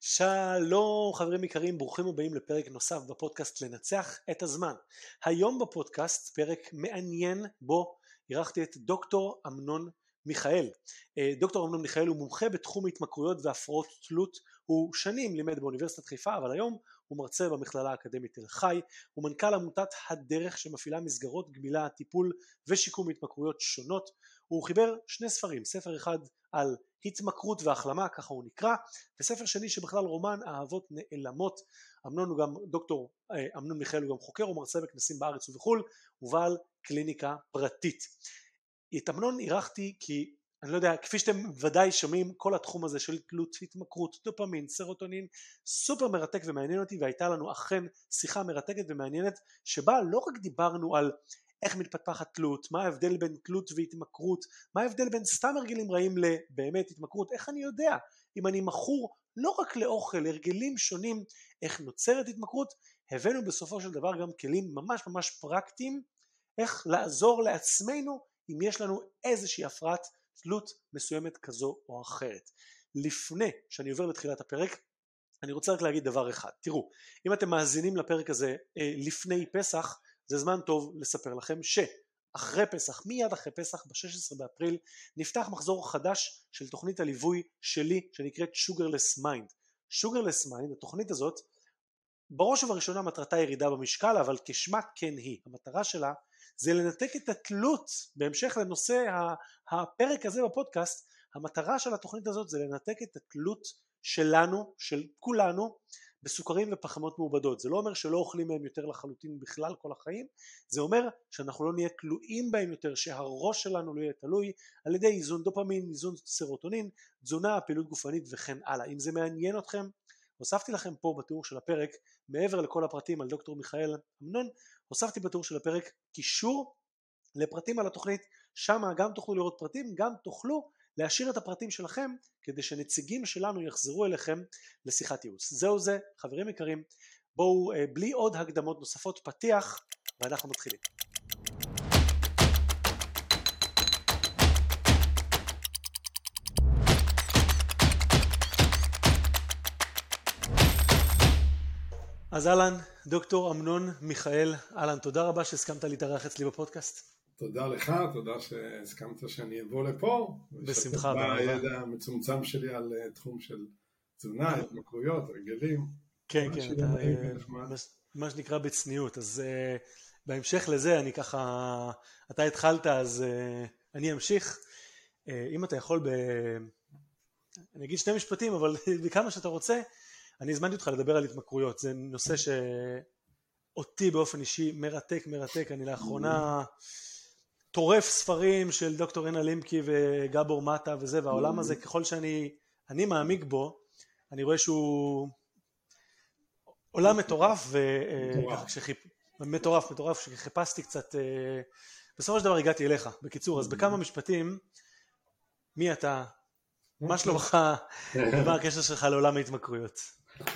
שלום חברים יקרים, ברוכים הבאים לפרק נוסף בפודקאסט לנצח את הזמן. היום בפודקאסט פרק מעניין בו אירחתי את דוקטור אמנון מיכאל. אה, דוקטור אמנון מיכאל הוא מומחה בתחום התמכרויות והפרעות תלות, הוא שנים לימד באוניברסיטת חיפה אבל היום הוא מרצה במכללה האקדמית תל חי, הוא מנכ"ל עמותת הדרך שמפעילה מסגרות גמילה, טיפול ושיקום התמכרויות שונות, הוא חיבר שני ספרים, ספר אחד על התמכרות והחלמה, ככה הוא נקרא, וספר שני שבכלל רומן אהבות נעלמות, אמנון הוא גם דוקטור, אה, אמנון מיכאל הוא גם חוקר ומרצה בכנסים בארץ ובחו"ל, ובעל קליניקה פרטית. את אמנון אירחתי כי אני לא יודע, כפי שאתם ודאי שומעים, כל התחום הזה של תלות, התמכרות, דופמין, סרוטונין, סופר מרתק ומעניין אותי והייתה לנו אכן שיחה מרתקת ומעניינת שבה לא רק דיברנו על איך מתפתחת תלות, מה ההבדל בין תלות והתמכרות, מה ההבדל בין סתם הרגלים רעים לבאמת התמכרות, איך אני יודע אם אני מכור לא רק לאוכל, הרגלים שונים, איך נוצרת התמכרות, הבאנו בסופו של דבר גם כלים ממש ממש פרקטיים איך לעזור לעצמנו אם יש לנו איזושהי הפרעת תלות מסוימת כזו או אחרת. לפני שאני עובר לתחילת הפרק אני רוצה רק להגיד דבר אחד, תראו אם אתם מאזינים לפרק הזה אה, לפני פסח זה זמן טוב לספר לכם שאחרי פסח, מיד אחרי פסח, ב-16 באפריל, נפתח מחזור חדש של תוכנית הליווי שלי שנקראת Sugarless Mind. Sugarless Mind, התוכנית הזאת, בראש ובראשונה מטרתה ירידה במשקל, אבל כשמה כן היא. המטרה שלה זה לנתק את התלות, בהמשך לנושא הפרק הזה בפודקאסט, המטרה של התוכנית הזאת זה לנתק את התלות שלנו, של כולנו, בסוכרים ופחמות מעובדות. זה לא אומר שלא אוכלים מהם יותר לחלוטין בכלל כל החיים, זה אומר שאנחנו לא נהיה תלויים בהם יותר, שהראש שלנו לא יהיה תלוי על ידי איזון דופמין, איזון סרוטונין, תזונה, פעילות גופנית וכן הלאה. אם זה מעניין אתכם, הוספתי לכם פה בתיאור של הפרק, מעבר לכל הפרטים על דוקטור מיכאל אמנון, הוספתי בתיאור של הפרק קישור לפרטים על התוכנית, שם גם תוכלו לראות פרטים, גם תוכלו להשאיר את הפרטים שלכם כדי שנציגים שלנו יחזרו אליכם לשיחת ייעוץ. זהו זה, חברים יקרים, בואו אה, בלי עוד הקדמות נוספות פתיח ואנחנו מתחילים. אז אהלן, דוקטור אמנון מיכאל, אהלן, תודה רבה שהסכמת להתארח אצלי בפודקאסט. תודה לך, תודה שהסכמת שאני אבוא לפה. בשמחה. בידע המצומצם שלי על אה, תחום של תזונה, התמכרויות, רגלים. כן, כן, אתה, אה, מה שנקרא בצניעות. אז uh, בהמשך לזה, אני ככה, אתה התחלת, אז uh, אני אמשיך. Uh, אם אתה יכול, ב... אני אגיד שני משפטים, אבל בכמה שאתה רוצה, אני הזמנתי אותך לדבר על התמכרויות. זה נושא שאותי באופן אישי מרתק, מרתק. אני לאחרונה... טורף ספרים של דוקטור רינה לימקי וגבור מטה וזה, והעולם הזה ככל שאני אני מעמיק בו, אני רואה שהוא עולם מטורף, מטורף, מטורף, כשחיפשתי קצת, אה, בסופו של דבר הגעתי אליך, בקיצור, אז בכמה משפטים, מי אתה, מה שלומך, ומה הקשר שלך לעולם ההתמכרויות?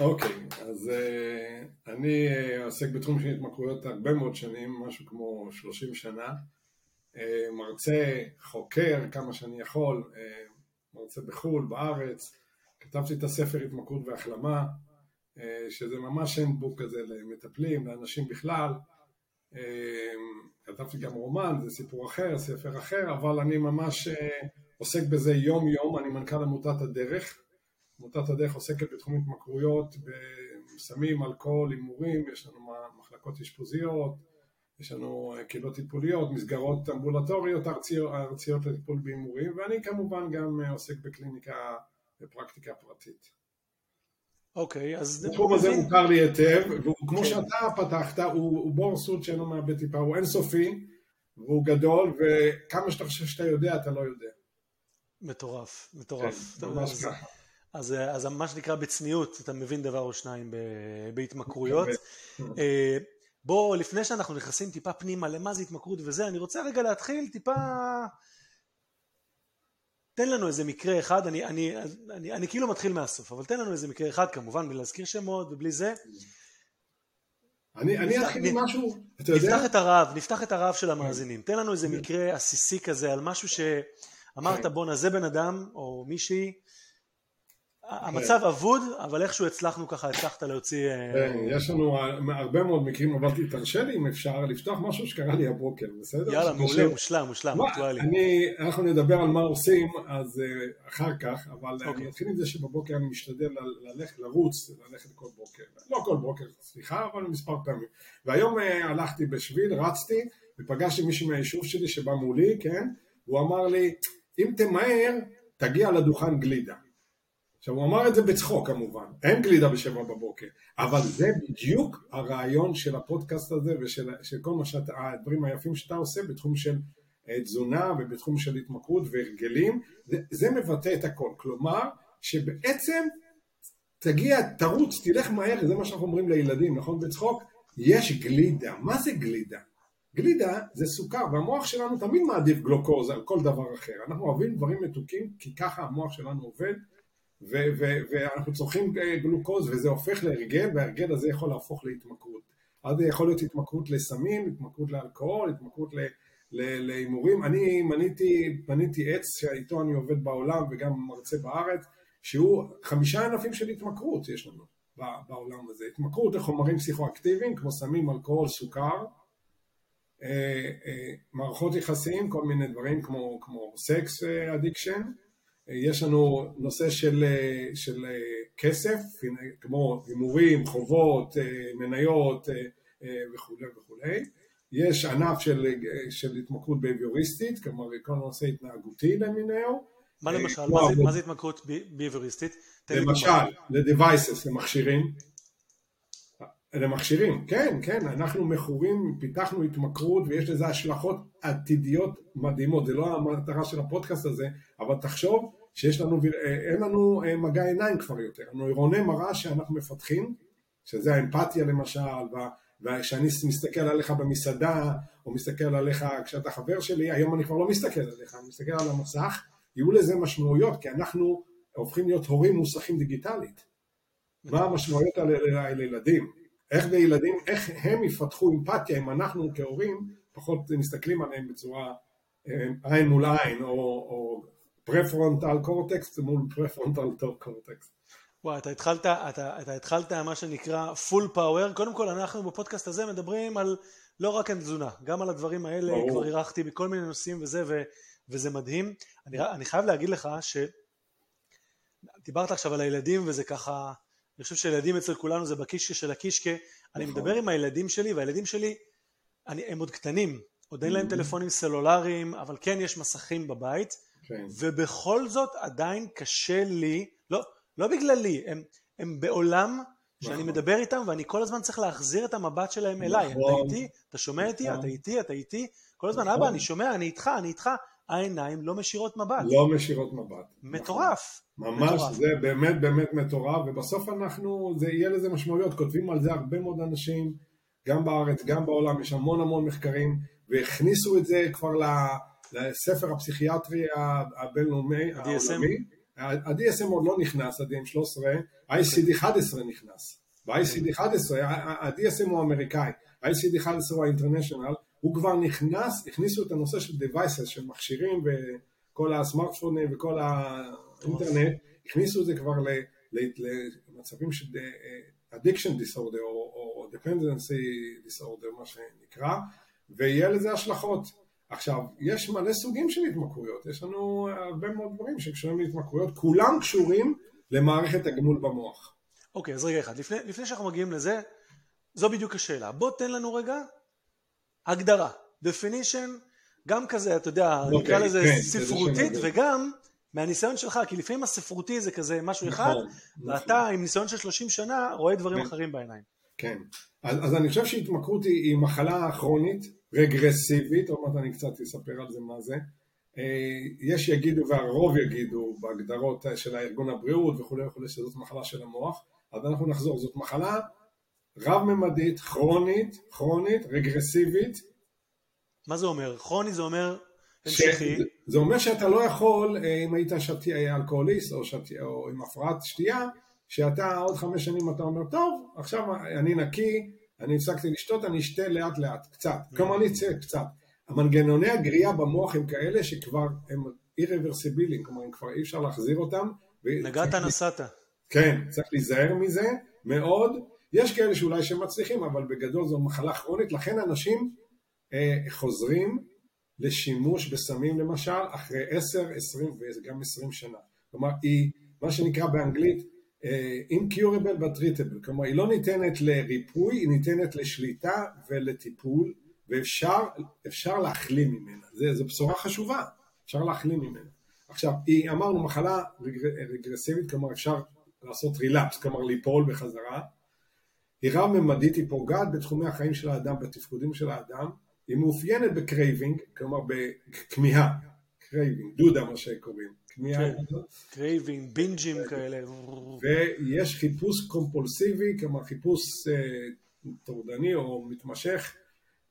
אוקיי, אז uh, אני עוסק בתחום של התמכרויות הרבה מאוד שנים, משהו כמו 30 שנה. אה, מרצה, חוקר כמה שאני יכול, אה, מרצה בחו"ל, בארץ, כתבתי את הספר התמכרות והחלמה, אה, שזה ממש הנדבוק כזה למטפלים, לאנשים בכלל, כתבתי גם רומן, זה סיפור אחר, ספר אחר, אבל אני ממש עוסק בזה יום יום, אני מנכ"ל עמותת הדרך, עמותת הדרך עוסקת בתחום התמכרויות, בסמים, אלכוהול, הימורים, יש לנו מחלקות אשפוזיות, יש לנו אה, קהילות טיפוליות, מסגרות אמבולטוריות ארציות, ארציות לטיפול בהימורים, ואני כמובן גם אה, עוסק בקליניקה ופרקטיקה פרטית. אוקיי, אז... התחום הזה מוכר לי היטב, וכמו כן. שאתה פתחת, הוא, הוא בור סוד שאינו מאבד טיפה, הוא אינסופי, והוא גדול, וכמה שאתה חושב שאתה יודע, אתה לא יודע. מטורף, מטורף. כן, ממש ככה. אז, אז מה שנקרא בצניעות, אתה מבין דבר או שניים בהתמכרויות. בוא, לפני שאנחנו נכנסים טיפה פנימה למה זה התמכרות וזה, אני רוצה רגע להתחיל טיפה... תן לנו איזה מקרה אחד, אני, אני, אני, אני כאילו מתחיל מהסוף, אבל תן לנו איזה מקרה אחד כמובן, בלי להזכיר שמות ובלי זה. אני, אני אתחיל עם משהו, אתה יודע? נפתח את הרעב, נפתח את הרעב של המאזינים. תן לנו איזה מקרה עסיסי כזה על משהו שאמרת בואנה זה בן אדם או מישהי המצב אבוד, אבל איכשהו הצלחנו ככה, הצלחת להוציא... אה, כן, יש לנו הרבה מאוד מקרים, אבל תרשה לי אם אפשר לפתוח משהו שקרה לי הבוקר, בסדר? יאללה, מעולה, מושלם, מושלם, אקטואלי. אנחנו נדבר על מה עושים, אז אה, אחר כך, אבל אני אוקיי. אתחיל עם זה שבבוקר אני משתדל ללכת, לרוץ, ללכת כל בוקר. לא כל בוקר, סליחה, אבל מספר פעמים. והיום אה, הלכתי בשביל, רצתי, ופגשתי מישהו מהיישוב שלי שבא מולי, כן? והוא אמר לי, אם תמהר, תגיע לדוכן גלידה. עכשיו הוא אמר את זה בצחוק כמובן, אין גלידה בשבע בבוקר, אבל זה בדיוק הרעיון של הפודקאסט הזה ושל כל מה שאתה, הדברים היפים שאתה עושה בתחום של אה, תזונה ובתחום של התמכרות והרגלים, זה, זה מבטא את הכל, כלומר שבעצם תגיע, תרוץ, תלך מהר, זה מה שאנחנו אומרים לילדים, נכון? בצחוק? יש גלידה, מה זה גלידה? גלידה זה סוכר והמוח שלנו תמיד מעדיף גלוקוז על כל דבר אחר, אנחנו אוהבים דברים מתוקים כי ככה המוח שלנו עובד ו- ו- ואנחנו צורכים אה, גלוקוז וזה הופך להרגל וההרגל הזה יכול להפוך להתמכרות. אז זה יכול להיות התמכרות לסמים, התמכרות לאלכוהול, התמכרות להימורים. אני מניתי, מניתי עץ שאיתו אני עובד בעולם וגם מרצה בארץ, שהוא חמישה ענפים של התמכרות יש לנו בעולם הזה. התמכרות לחומרים פסיכואקטיביים כמו סמים, אלכוהול, סוכר, אה, אה, מערכות יחסים, כל מיני דברים כמו, כמו sex addiction, יש לנו נושא של, של כסף, כמו הימורים, חובות, מניות וכולי וכולי. יש ענף של, של התמכרות ביהביוריסטית, כלומר כל נושא התנהגותי למיניהו. מה למשל? מה זה, מה זה התמכרות ביהביוריסטית? למשל, ל-devices, למכשירים. למכשירים, כן, כן, אנחנו מכורים, פיתחנו התמכרות ויש לזה השלכות עתידיות מדהימות, זה לא המטרה של הפודקאסט הזה, אבל תחשוב שיש לנו, אין לנו אה, מגע עיניים כבר יותר, הנוירוני מראה שאנחנו מפתחים, שזה האמפתיה למשל, וכשאני מסתכל עליך במסעדה, או מסתכל עליך כשאתה חבר שלי, היום אני כבר לא מסתכל עליך, אני מסתכל על המסך, יהיו לזה משמעויות, כי אנחנו הופכים להיות הורים מוסחים דיגיטלית. מה המשמעויות האלה לילדים? איך לילדים, איך הם יפתחו אמפתיה אם אנחנו כהורים פחות מסתכלים עליהם בצורה אה, עין מול עין, או, או prefrontal cortex מול prefrontal cortex. וואי, אתה התחלת, אתה, אתה התחלת מה שנקרא full power. קודם כל, אנחנו בפודקאסט הזה מדברים על לא רק על תזונה, גם על הדברים האלה, ברור. כבר אירחתי בכל מיני נושאים וזה, ו, וזה מדהים. אני, אני חייב להגיד לך ש... דיברת עכשיו על הילדים וזה ככה, אני חושב שילדים אצל כולנו זה בקישקה של הקישקה. אני נכון. מדבר עם הילדים שלי, והילדים שלי, אני, הם עוד קטנים, עוד אין להם mm-hmm. טלפונים סלולריים, אבל כן יש מסכים בבית. כן. ובכל זאת עדיין קשה לי, לא, לא בגללי, הם, הם בעולם שאני נכון. מדבר איתם ואני כל הזמן צריך להחזיר את המבט שלהם אליי. אתה נכון. איתי? אתה שומע איתי? אתה נכון. איתי? אתה איתי? כל הזמן, אבא, אני שומע, אני איתך, אני איתך. העיניים לא משירות מבט. לא משירות מבט. מטורף. ממש, מטורף. זה באמת באמת מטורף, ובסוף אנחנו, זה יהיה לזה משמעויות, כותבים על זה הרבה מאוד אנשים, גם בארץ, גם בעולם, יש המון המון מחקרים, והכניסו את זה כבר ל... לספר הפסיכיאטרי הבינלאומי, העולמי. ה-DSM עוד לא נכנס, ה-DM13, ה-ICD-11 נכנס. ב-ICD-11, ה-DSM הוא אמריקאי, ה-ICD-11 הוא ה-International, הוא כבר נכנס, הכניסו את הנושא של devices, של מכשירים וכל הסמארטפונים וכל האינטרנט, הכניסו את זה כבר למצבים של אה, addiction disorder או dependency disorder, מה שנקרא, ויהיה לזה השלכות. עכשיו, יש מלא סוגים של התמכרויות, יש לנו הרבה מאוד דברים שקשורים להתמכרויות, כולם קשורים למערכת הגמול במוח. אוקיי, okay, אז רגע אחד, לפני, לפני שאנחנו מגיעים לזה, זו בדיוק השאלה. בוא תן לנו רגע הגדרה, definition, גם כזה, אתה יודע, okay, נקרא לזה כן, ספרותית, וגם מהניסיון שלך, כי לפעמים הספרותי זה כזה משהו נכון, אחד, נכון. ואתה עם ניסיון של 30 שנה רואה דברים כן. אחרים בעיניים. כן, אז, אז אני חושב שהתמכרות היא, היא מחלה כרונית, רגרסיבית, עוד מעט אני קצת אספר על זה מה זה. אה, יש יגידו והרוב יגידו בהגדרות של הארגון הבריאות וכולי וכולי שזאת מחלה של המוח, אז אנחנו נחזור, זאת מחלה רב-ממדית, כרונית, כרונית, רגרסיבית. מה זה אומר? כרוני זה אומר המשכי. זה אומר שאתה לא יכול, אה, אם היית שתי, אה, אלכוהוליסט או, שתי, או עם הפרעת שתייה, שאתה עוד חמש שנים אתה אומר, טוב, עכשיו אני נקי, אני הפסקתי לשתות, אני אשתה לאט לאט, קצת, mm. כלומר אני אצא קצת. המנגנוני הגריעה במוח הם כאלה שכבר הם אירוורסיביליים, כלומר כבר אי אפשר להחזיר אותם, נגעת נסעת. כן, צריך להיזהר מזה מאוד. יש כאלה שאולי שמצליחים, אבל בגדול זו מחלה כרונית, לכן אנשים אה, חוזרים לשימוש בסמים למשל אחרי 10, 20 וגם 20 שנה. כלומר, היא מה שנקרא באנגלית incurable but treatable, כלומר היא לא ניתנת לריפוי, היא ניתנת לשליטה ולטיפול ואפשר להחלים ממנה, זו בשורה חשובה, אפשר להחלים ממנה. עכשיו, היא אמרנו מחלה רגרסיבית, כלומר אפשר לעשות relapse, כלומר ליפול בחזרה, היא רב-ממדית, היא פוגעת בתחומי החיים של האדם, בתפקודים של האדם, היא מאופיינת ב craving, כלומר בכמיהה, craving, דודה מה שקוראים, כמיהה. כן. בינג'ים כאלה. ויש חיפוש קומפולסיבי, כלומר חיפוש אה, טורדני או מתמשך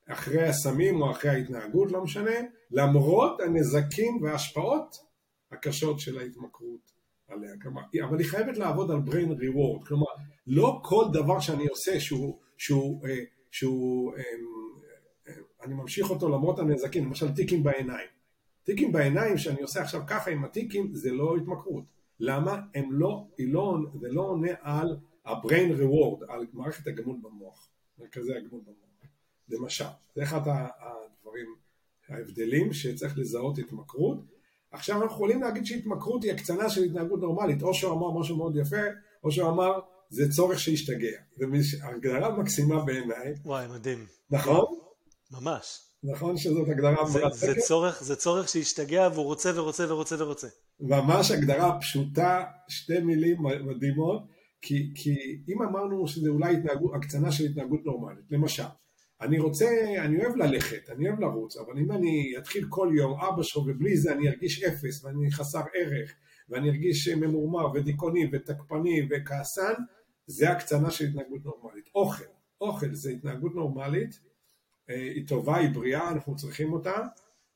אחרי הסמים או אחרי ההתנהגות, לא משנה, למרות הנזקים וההשפעות הקשות של ההתמכרות עליה. כלומר, אבל היא חייבת לעבוד על brain reward, כלומר, לא כל דבר שאני עושה שהוא, שהוא, אה, שהוא, אה, אני ממשיך אותו למרות הנזקים, למשל טיקים בעיניים. טיקים בעיניים שאני עושה עכשיו ככה עם הטיקים זה לא התמכרות. למה? הם לא, לא, זה לא עונה על ה-brain reward, על מערכת הגמול במוח, מרכזי הגמול במוח. למשל, זה אחד הדברים, ההבדלים שצריך לזהות התמכרות. עכשיו אנחנו יכולים להגיד שהתמכרות היא הקצנה של התנהגות נורמלית, או שהוא אמר משהו מאוד יפה, או שהוא אמר זה צורך שהשתגע. זו הגדרה מקסימה בעיניי. וואי, מדהים. נכון? ממש. נכון שזאת הגדרה זה, זה צורך, זה צורך שהשתגע והוא רוצה ורוצה ורוצה ורוצה. ממש הגדרה פשוטה, שתי מילים מדהימות, כי, כי אם אמרנו שזה אולי התנהגות, הקצנה של התנהגות נורמלית, למשל, אני רוצה, אני אוהב ללכת, אני אוהב לרוץ, אבל אם אני אתחיל כל יום ארבע שעות ובלי זה אני ארגיש אפס ואני חסר ערך ואני ארגיש ממורמר ודיכאוני ותקפני וכעסן, זה הקצנה של התנהגות נורמלית. אוכל, אוכל זה התנהגות נורמלית, היא טובה, היא בריאה, אנחנו צריכים אותה,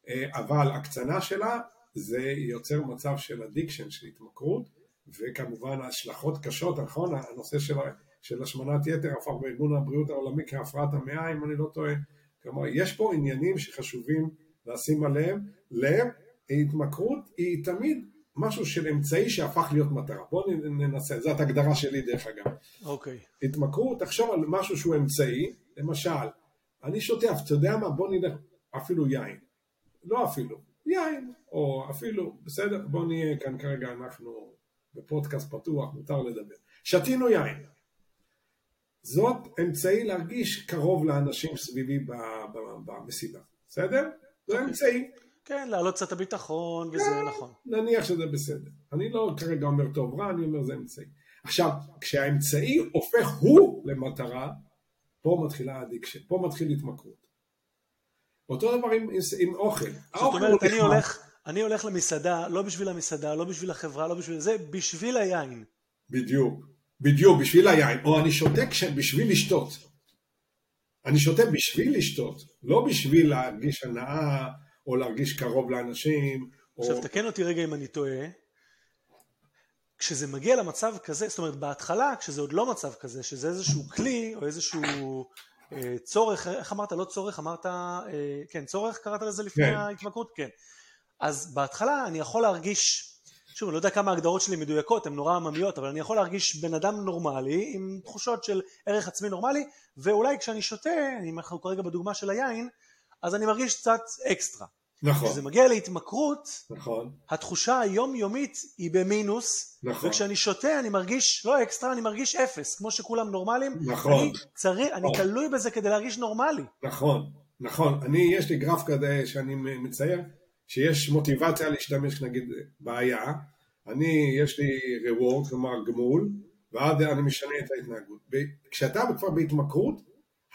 אה, אבל הקצנה שלה זה יוצר מצב של addiction, של התמכרות, וכמובן השלכות קשות, נכון? הנושא של של השמנת יתר הפך בארגון הבריאות העולמי כהפרעת המאה אם אני לא טועה, כלומר יש פה עניינים שחשובים לשים עליהם לב, התמכרות היא תמיד משהו של אמצעי שהפך להיות מטרה, בואו ננסה, זאת הגדרה שלי דרך אגב. אוקיי. Okay. התמכרות, תחשוב על משהו שהוא אמצעי, למשל, אני שותה, אתה יודע מה, בוא נלך, אפילו יין, לא אפילו, יין, או אפילו, בסדר, בוא נהיה כאן כרגע, אנחנו בפודקאסט פתוח, מותר לדבר. שתינו יין, זאת אמצעי להרגיש קרוב לאנשים סביבי במסיבה, בסדר? זה אמצעי. כן, להעלות קצת הביטחון וזה כן, נכון. נניח שזה בסדר. אני לא כרגע אומר טוב רע, אני אומר זה אמצעי. עכשיו, כשהאמצעי הופך הוא למטרה, פה מתחילה ה addiction, פה מתחיל התמכרות. אותו דבר עם, עם אוכל. זאת אומרת, אני הולך, אני הולך למסעדה, לא בשביל המסעדה, לא בשביל החברה, לא בשביל זה, בשביל היין. בדיוק. בדיוק, בשביל היין, או אני שותה בשביל לשתות. אני שותה בשביל לשתות, לא בשביל להרגיש הנאה, או להרגיש קרוב לאנשים. עכשיו או... תקן אותי רגע אם אני טועה, כשזה מגיע למצב כזה, זאת אומרת בהתחלה, כשזה עוד לא מצב כזה, שזה איזשהו כלי, או איזשהו אה, צורך, איך אמרת? לא צורך, אמרת, אה, כן, צורך קראת לזה לפני כן. ההתמכרות? כן. אז בהתחלה אני יכול להרגיש שוב, אני לא יודע כמה ההגדרות שלי מדויקות, הן נורא עממיות, אבל אני יכול להרגיש בן אדם נורמלי, עם תחושות של ערך עצמי נורמלי, ואולי כשאני שותה, אם אנחנו כרגע בדוגמה של היין, אז אני מרגיש קצת אקסטרה. נכון. כשזה מגיע להתמכרות, נכון. התחושה היומיומית היא במינוס, נכון. וכשאני שותה אני מרגיש לא אקסטרה, אני מרגיש אפס, כמו שכולם נורמלים. נכון. אני, צריך, נכון. אני תלוי בזה כדי להרגיש נורמלי. נכון, נכון. אני, יש לי גרף כזה שאני מצייר, שיש מוטיבציה להשתמש נגיד בעיה, אני, יש לי reward, כלומר גמול, ואז אני משנה את ההתנהגות. כשאתה כבר בהתמכרות,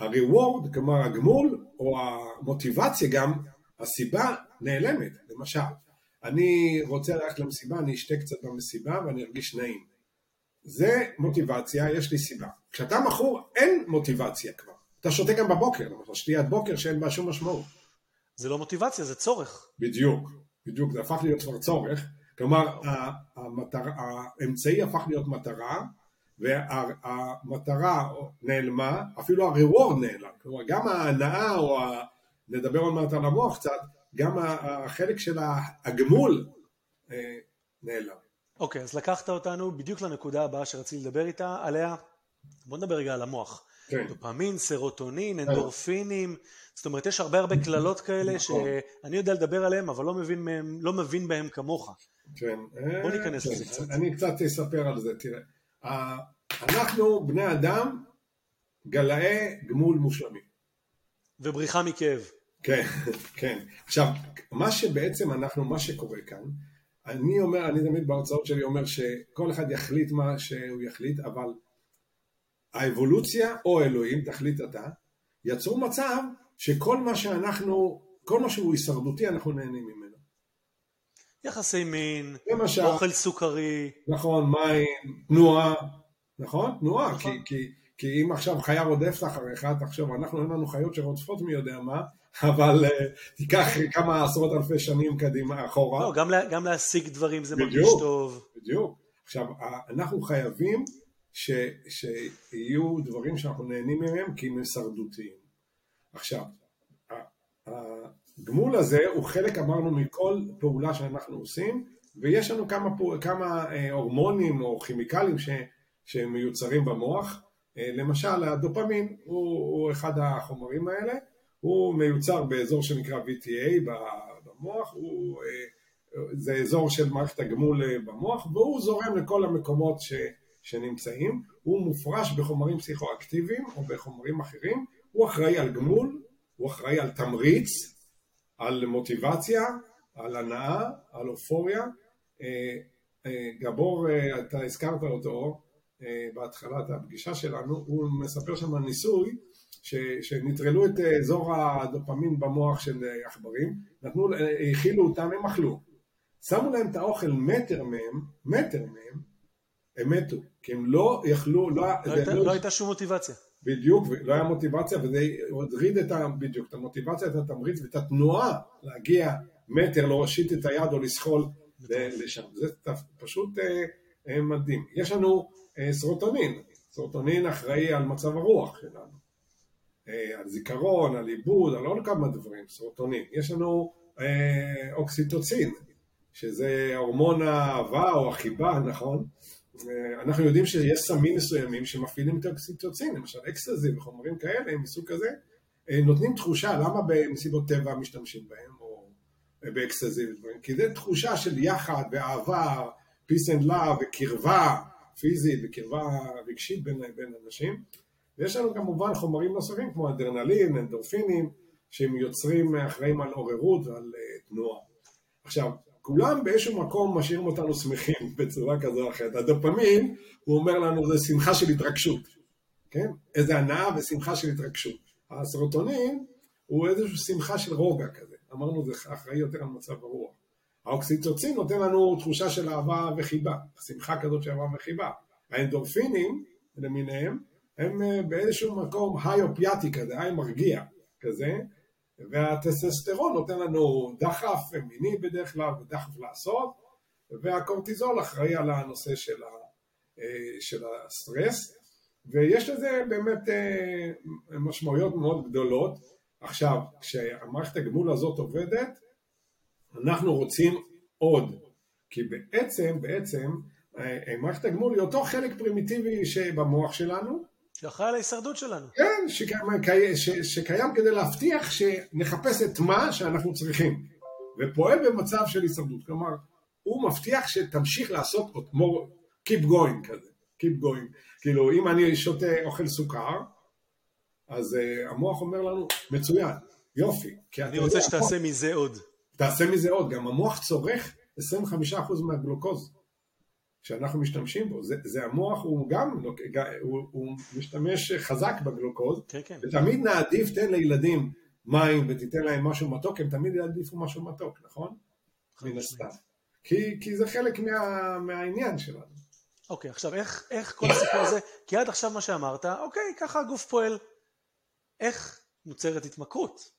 ה-reward, כלומר הגמול, או המוטיבציה גם, הסיבה נעלמת. למשל, אני רוצה ללכת למסיבה, אני אשתה קצת במסיבה ואני ארגיש נעים. זה מוטיבציה, יש לי סיבה. כשאתה מכור, אין מוטיבציה כבר. אתה שותה גם בבוקר, למשל שתיית בוקר שאין בה שום משמעות. זה לא מוטיבציה, זה צורך. בדיוק, בדיוק, זה הפך להיות כבר צורך. כלומר, המטר, האמצעי הפך להיות מטרה, והמטרה נעלמה, אפילו ה-reward נעלם. כלומר, גם ההנאה, או ה... נדבר עוד מעט על המוח קצת, גם החלק של הגמול אה, נעלם. אוקיי, אז לקחת אותנו בדיוק לנקודה הבאה שרציתי לדבר איתה, עליה. בוא נדבר רגע על המוח. כן. דופמין, סרוטונין, אנדורפינים, זאת אומרת יש הרבה הרבה קללות כאלה נכון. שאני יודע לדבר עליהן אבל לא מבין, מהם, לא מבין בהם כמוך. כן. בוא ניכנס כן. לזה קצת. אני קצת אספר על זה, תראה. אנחנו, בני אדם, גלאי גמול מושלמים. ובריחה מכאב. כן, כן. עכשיו, מה שבעצם אנחנו, מה שקורה כאן, אני אומר, אני תמיד בהרצאות שלי אומר שכל אחד יחליט מה שהוא יחליט, אבל האבולוציה או אלוהים, תחליט אתה, יצרו מצב שכל מה שאנחנו, כל מה שהוא הישרדותי אנחנו נהנים ממנו. יחסי מין, למשל, אוכל סוכרי, נכון, מים, תנועה, נכון? תנועה, נכון. כי, כי, כי אם עכשיו חיה רודפת אחריך, תחשוב, אנחנו אין לנו חיות שרודפות מי יודע מה, אבל uh, תיקח כמה עשרות אלפי שנים קדימה, אחורה. לא, גם, לה, גם להשיג דברים זה מרגיש בדיוק. טוב. בדיוק. עכשיו, אנחנו חייבים ש, שיהיו דברים שאנחנו נהנים מהם כי הם הישרדותיים. עכשיו, הגמול הזה הוא חלק, אמרנו, מכל פעולה שאנחנו עושים, ויש לנו כמה, כמה אה, הורמונים או כימיקלים ש, שמיוצרים במוח. אה, למשל, הדופמין הוא, הוא אחד החומרים האלה, הוא מיוצר באזור שנקרא VTA במוח, הוא... אה, זה אזור של מערכת הגמול אה, במוח, והוא זורם לכל המקומות ש, שנמצאים, הוא מופרש בחומרים פסיכואקטיביים או בחומרים אחרים, הוא אחראי על גמול, הוא אחראי על תמריץ, על מוטיבציה, על הנאה, על אופוריה. אה, גבור, אתה הזכרת אותו בהתחלת הפגישה שלנו, הוא מספר שם על ניסוי ש, שנטרלו את אה, אזור הדופמין במוח של אה, עכברים, נתנו, אה, האכילו אותם, הם אכלו. שמו להם את האוכל מטר מהם, מטר מהם, הם מתו, כי הם לא יכלו, לא, לא, זה הייתה, לא- לא הייתה שום מוטיבציה. בדיוק, לא היה מוטיבציה, וזה הוריד את ה... בדיוק, את המוטיבציה, את התמריץ ואת התנועה להגיע מטר, להושיט את היד או לסחול לשם. זה פשוט אה, אה, מדהים. יש לנו אה, סרוטונין, סרוטונין אחראי על מצב הרוח שלנו. אה, על זיכרון, על עיבוד, על עוד כמה דברים, סרוטונין. יש לנו אה, אוקסיטוצין, שזה הורמון האהבה או החיבה, נכון? אה, אנחנו יודעים שיש סמים מסוימים שמפעילים את האוקסיטוצין, למשל אקסטזי וחומרים כאלה מסוג כזה, אה, נותנים תחושה, למה במסיבות טבע משתמשים בהם, או אה, באקסטזי ודברים? כי זה תחושה של יחד ואהבה, peace and love וקרבה פיזית וקרבה רגשית בין, בין אנשים. ויש לנו כמובן חומרים נוספים כמו אדרנלין, אנדורפינים, שהם יוצרים, אחראים על עוררות ועל אה, תנועה. עכשיו, כולם באיזשהו מקום משאירים אותנו שמחים בצורה כזו או אחרת. הדופמין, הוא אומר לנו, זה שמחה של התרגשות, כן? איזה הנאה ושמחה של התרגשות. הסרוטונין הוא איזושהי שמחה של רוגע כזה. אמרנו, זה אחראי יותר על מצב הרוח. האוקסיטוצין נותן לנו תחושה של אהבה וחיבה, שמחה כזאת של אהבה וחיבה. האנדורפינים למיניהם, הם אה, באיזשהו מקום היי אופיאטי כזה, היי מרגיע כזה, והטסטסטרון נותן לנו דחף מיני בדרך כלל ודחף לעשות, והקורטיזול אחראי על הנושא של, ה, אה, של הסטרס, ויש לזה באמת אה, משמעויות מאוד גדולות. עכשיו, כשהמערכת הגמול הזאת עובדת, אנחנו רוצים עוד, כי בעצם, בעצם, מערכת הגמול היא אותו חלק פרימיטיבי שבמוח שלנו, שאחראי על ההישרדות שלנו. כן, שקיים, ש, שקיים כדי להבטיח שנחפש את מה שאנחנו צריכים, ופועל במצב של הישרדות. כלומר, הוא מבטיח שתמשיך לעשות עוד more, keep going כזה, keep going. כאילו, אם אני שותה אוכל סוכר, אז uh, המוח אומר לנו, מצוין, יופי. כי אני רוצה שתעשה מזה עוד. תעשה מזה עוד, גם המוח צורך 25% מהגלוקוז שאנחנו משתמשים בו, זה, זה המוח הוא גם, הוא, הוא משתמש חזק בגלוקוז, כן, כן. ותמיד נעדיף, תן לילדים מים ותיתן להם משהו מתוק, הם תמיד יעדיפו משהו מתוק, נכון? מן הסתם. כי, כי זה חלק מה, מהעניין שלנו. אוקיי, עכשיו איך, איך כל הסיפור הזה, כי עד עכשיו מה שאמרת, אוקיי, ככה הגוף פועל. איך נוצרת התמכרות?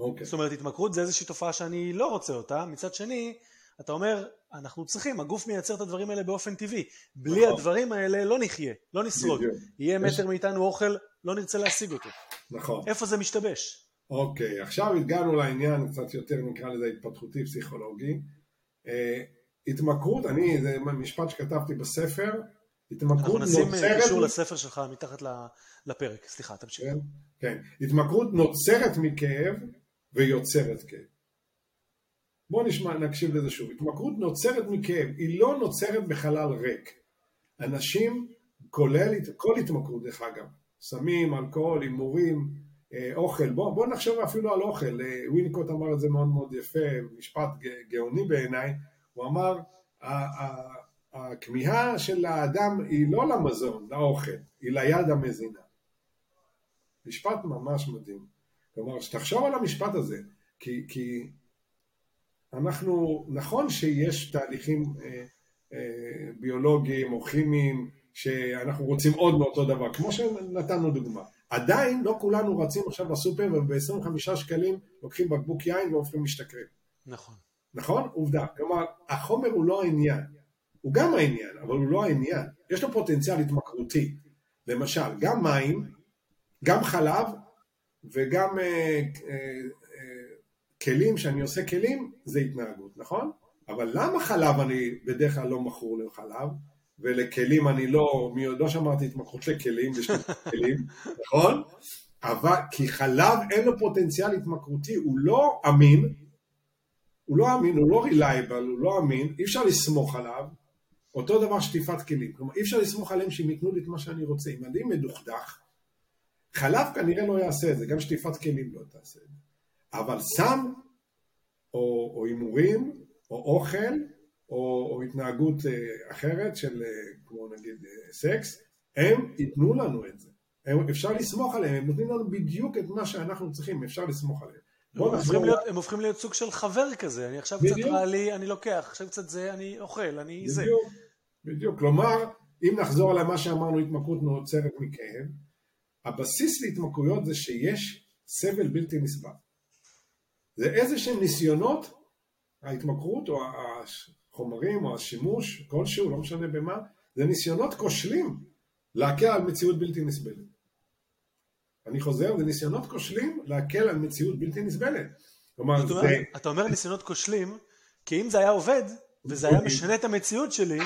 אוקיי. זאת אומרת, התמכרות זה איזושהי תופעה שאני לא רוצה אותה, מצד שני, אתה אומר, אנחנו צריכים, הגוף מייצר את הדברים האלה באופן טבעי. בלי נכון. הדברים האלה לא נחיה, לא נשרוד. בדיוק. יהיה יש- מטר מאיתנו אוכל, לא נרצה להשיג אותו. נכון. איפה זה משתבש? אוקיי, עכשיו הגענו לעניין קצת יותר, נקרא לזה התפתחותי פסיכולוגי. אה, התמכרות, אני, זה משפט שכתבתי בספר, התמכרות נוצרת... אנחנו נשים קישור לספר שלך מתחת לפרק, סליחה, תמשיך. כן, כן, התמכרות נוצרת מכאב ויוצרת כאב. בואו נשמע, נקשיב לזה שוב. התמכרות נוצרת מכאב, היא לא נוצרת בחלל ריק. אנשים, כולל כל התמכרות דרך אגב, סמים, אלכוהול, הימורים, אה, אוכל, בואו בוא נחשוב אפילו על אוכל, אה, וויניקוט אמר את זה מאוד מאוד יפה, משפט גאוני בעיניי, הוא אמר, הכמיהה של האדם היא לא למזון, לאוכל, היא ליד המזינה. משפט ממש מדהים. כלומר, שתחשוב על המשפט הזה, כי, כי אנחנו, נכון שיש תהליכים אה, אה, ביולוגיים או כימיים שאנחנו רוצים עוד מאותו דבר, כמו שנתנו דוגמה. עדיין לא כולנו רצים עכשיו לסופר וב-25 שקלים לוקחים בקבוק יין והופכים משתכרים. נכון. נכון? עובדה. כלומר, החומר הוא לא העניין. הוא גם העניין, אבל הוא לא העניין. יש לו פוטנציאל התמכרותי. למשל, גם מים, גם חלב וגם אה, אה, אה, כלים, שאני עושה כלים, זה התנהגות, נכון? אבל למה חלב אני בדרך כלל לא מכור לחלב, ולכלים אני לא, מי עוד לא שמעתי התמכרות לכלים, יש כלים, נכון? אבל כי חלב אין לו פוטנציאל התמכרותי, הוא לא אמין, הוא לא אמין, הוא לא רילייבל, הוא לא אמין, אי אפשר לסמוך עליו, אותו דבר שטיפת כלים, כלומר אי אפשר לסמוך עליהם שהם ייתנו לי את מה שאני רוצה, אם אני מדוכדך, חלב כנראה לא יעשה את זה, גם שטיפת כלים לא תעשה את זה, אבל סם או הימורים או, או אוכל או, או התנהגות אה, אחרת של אה, כמו נגיד אה, סקס, הם ייתנו לנו את זה, הם, אפשר לסמוך עליהם, הם נותנים לנו בדיוק את מה שאנחנו צריכים, אפשר לסמוך עליהם. הם הופכים, להיות, הם הופכים להיות סוג של חבר כזה, אני עכשיו בדיוק. קצת רע לי, אני לוקח, עכשיו קצת זה, אני אוכל, אני בדיוק, זה. בדיוק, כלומר, אם נחזור על מה שאמרנו, התמכרות נוצרת מכאב, הבסיס להתמכרויות זה שיש סבל בלתי נסבל. זה איזה שהם ניסיונות, ההתמכרות או החומרים או השימוש, כלשהו, לא משנה במה, זה ניסיונות כושלים להקל על מציאות בלתי נסבלת. אני חוזר, זה ניסיונות כושלים להקל על מציאות בלתי נסבלת. כלומר, זה... אומר, אתה אומר ניסיונות כושלים, כי אם זה היה עובד, וזה היה משנה את המציאות שלי,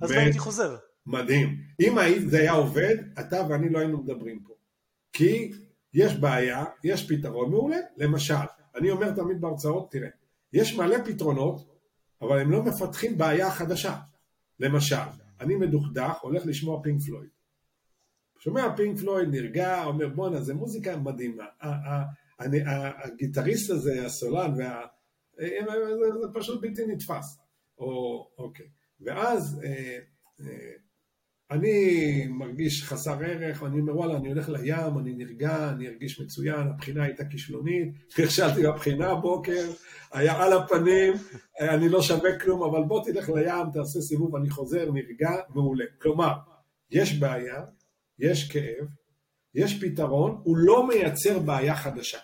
אז לא הייתי חוזר. מדהים. אם זה היה עובד, אתה ואני לא היינו מדברים פה. כי יש בעיה, יש פתרון מעולה. למשל, אני אומר תמיד בהרצאות, תראה, יש מלא פתרונות, אבל הם לא מפתחים בעיה חדשה. למשל, אני מדוכדך, הולך לשמוע פינק פלויד. שומע פינק פלויד, נרגע, אומר בואנה, זה מוזיקה מדהימה. הגיטריסט הזה, הסולן. זה פשוט בלתי נתפס. או, אוקיי. ואז אה, אה, אני מרגיש חסר ערך, ואני אומר וואלה, אני הולך לים, אני נרגע, אני ארגיש מצוין, הבחינה הייתה כישלונית, נכשלתי בבחינה הבוקר, היה על הפנים, אני לא שווה כלום, אבל בוא תלך לים, תעשה סיבוב, אני חוזר, נרגע, מעולה. כלומר, יש בעיה, יש כאב, יש פתרון, הוא לא מייצר בעיה חדשה.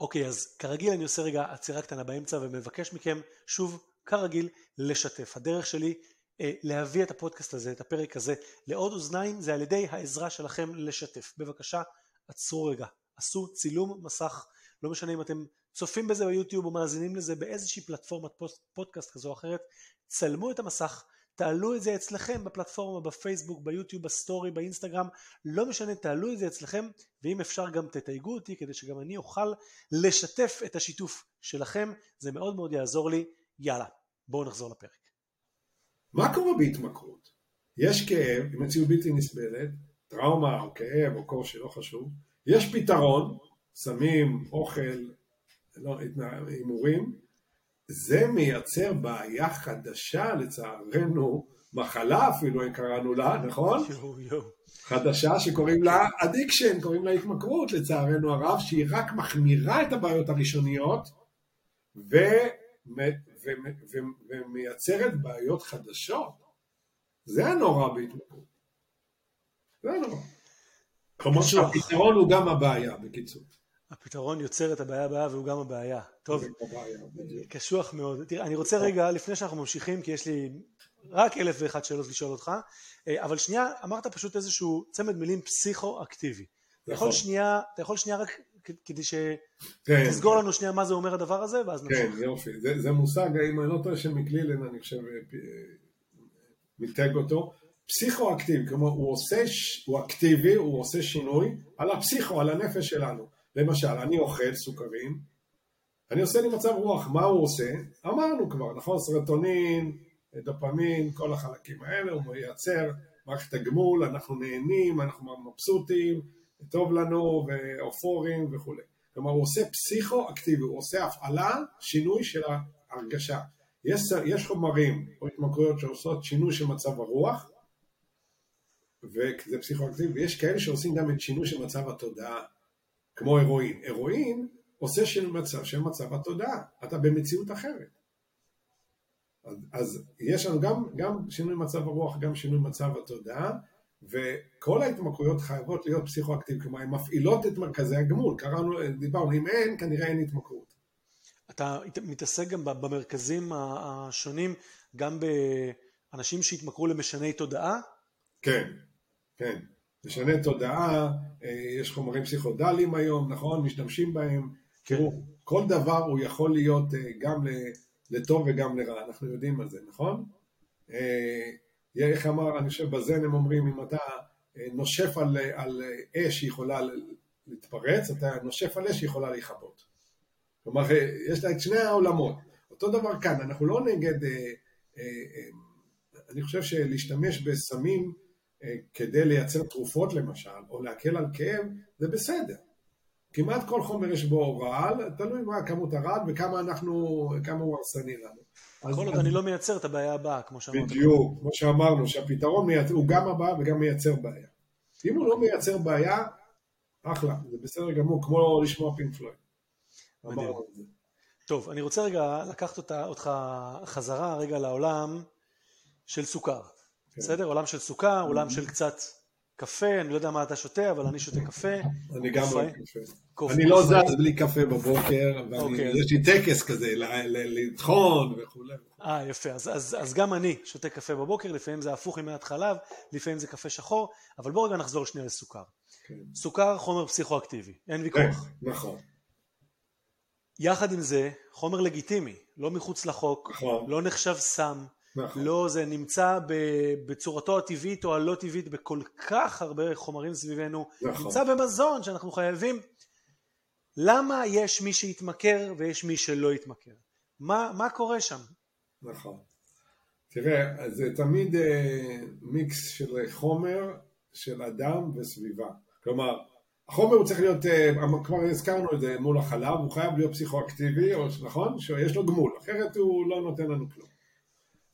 אוקיי, okay, אז כרגיל אני עושה רגע עצירה קטנה באמצע ומבקש מכם, שוב, כרגיל, לשתף. הדרך שלי להביא את הפודקאסט הזה, את הפרק הזה, לעוד אוזניים, זה על ידי העזרה שלכם לשתף. בבקשה, עצרו רגע, עשו צילום מסך, לא משנה אם אתם צופים בזה ביוטיוב או מאזינים לזה באיזושהי פלטפורמת פודקאסט כזו או אחרת, צלמו את המסך, תעלו את זה אצלכם בפלטפורמה, בפייסבוק, ביוטיוב, בסטורי, באינסטגרם, לא משנה, תעלו את זה אצלכם, ואם אפשר גם תתייגו אותי כדי שגם אני אוכל לשתף את השיתוף שלכם, זה מאוד מאוד יעזור לי. יאללה, בואו נחזור לפרק. מה קורה בהתמכרות? יש כאב, מציאות בלתי נסבלת, טראומה או כאב או קושי, לא חשוב, יש פתרון, סמים, אוכל, לא, הימורים, זה מייצר בעיה חדשה לצערנו, מחלה אפילו אם קראנו לה, נכון? חדשה שקוראים לה addiction, קוראים לה התמכרות לצערנו הרב, שהיא רק מחמירה את הבעיות הראשוניות ו... ומייצרת בעיות חדשות. זה הנורא בהתמכרות. זה הנורא. כלומר שהפתרון הוא גם הבעיה, בקיצור. הפתרון יוצר את הבעיה הבאה והוא גם הבעיה. טוב, קשוח מאוד. תראה, אני רוצה רגע, לפני שאנחנו ממשיכים, כי יש לי רק אלף ואחת שאלות לשאול אותך, אה, אבל שנייה, אמרת פשוט איזשהו צמד מילים פסיכו-אקטיבי. אתה יכול נכון. שנייה, אתה יכול שנייה רק כדי כן, שתסגור לנו שנייה מה זה אומר הדבר הזה, ואז נמשיך. כן, יופי. זה, זה מושג, אם אני לא טועה, שמקלילן, אני חושב, אה, מיתג אותו. פסיכואקטיבי, כלומר, הוא עושה, הוא אקטיבי, הוא עושה שינוי על הפסיכו, על הנפש שלנו. למשל, אני אוכל סוכרים, אני עושה לי מצב רוח, מה הוא עושה? אמרנו כבר, נכון? סרטונין, דופמין, כל החלקים האלה, הוא מייצר מערכת הגמול, אנחנו נהנים, אנחנו מבסוטים, טוב לנו, ואופורים וכולי. כלומר, הוא עושה פסיכו-אקטיבי, הוא עושה הפעלה, שינוי של ההרגשה. יש, יש חומרים או התמכרויות שעושות שינוי של מצב הרוח, וזה פסיכו-אקטיבי, ויש כאלה שעושים גם את שינוי של מצב התודעה, כמו הרואין. הרואין עושה שינוי מצב של מצב התודעה, אתה במציאות אחרת. אז, אז יש לנו גם, גם שינוי מצב הרוח, גם שינוי מצב התודעה, וכל ההתמכרויות חייבות להיות פסיכואקטיביות, כלומר הן מפעילות את מרכזי הגמול, קראנו, דיברנו, אם אין, כנראה אין התמכרות. אתה מתעסק גם במרכזים השונים, גם באנשים שהתמכרו למשני תודעה? כן, כן. משנה תודעה, יש חומרים פסיכודליים היום, נכון? משתמשים בהם. כן. תראו, כל דבר הוא יכול להיות גם לטוב וגם לרע, אנחנו יודעים על זה, נכון? איך אמר, אני חושב בזן הם אומרים, אם אתה נושף על, על אש שיכולה להתפרץ, אתה נושף על אש שיכולה להיכבות. כלומר, יש לה את שני העולמות. אותו דבר כאן, אנחנו לא נגד, אני חושב שלהשתמש בסמים כדי לייצר תרופות למשל, או להקל על כאב, זה בסדר. כמעט כל חומר יש בו רעל, תלוי מה כמות הרעל וכמה אנחנו, כמה הוא הרסני לנו. כל עוד אני לא מייצר את הבעיה הבאה, כמו שאמרת. בדיוק, כמו שאמרנו, שהפתרון מייצר, הוא גם הבא וגם מייצר בעיה. אם הוא לא מייצר בעיה, אחלה, זה בסדר גמור, כמו לשמוע פינק פלויד. טוב, אני רוצה רגע לקחת אותה, אותך חזרה רגע לעולם של סוכר. כן. בסדר? עולם של סוכר, עולם של קצת קפה, אני לא יודע מה אתה שותה, אבל אני שותה קפה. אני גם אוהב קפה. אני לא זז בלי קפה בבוקר, ויש לי טקס כזה, לטחון וכולי. אה, יפה. אז גם אני שותה קפה בבוקר, לפעמים זה הפוך עם מעט חלב, לפעמים זה קפה שחור, אבל בואו רגע נחזור שנייה לסוכר. סוכר חומר פסיכואקטיבי, אין ויכוח. נכון. יחד עם זה, חומר לגיטימי, לא מחוץ לחוק, לא נחשב סם. נכון. לא, זה נמצא בצורתו הטבעית או הלא טבעית בכל כך הרבה חומרים סביבנו, נכון. נמצא במזון שאנחנו חייבים. למה יש מי שיתמכר ויש מי שלא יתמכר? מה, מה קורה שם? נכון. תראה, זה תמיד אה, מיקס של חומר, של אדם וסביבה. כלומר, החומר הוא צריך להיות, אה, כבר הזכרנו את זה מול החלב, הוא חייב להיות פסיכואקטיבי, נכון? שיש לו גמול, אחרת הוא לא נותן לנו כלום.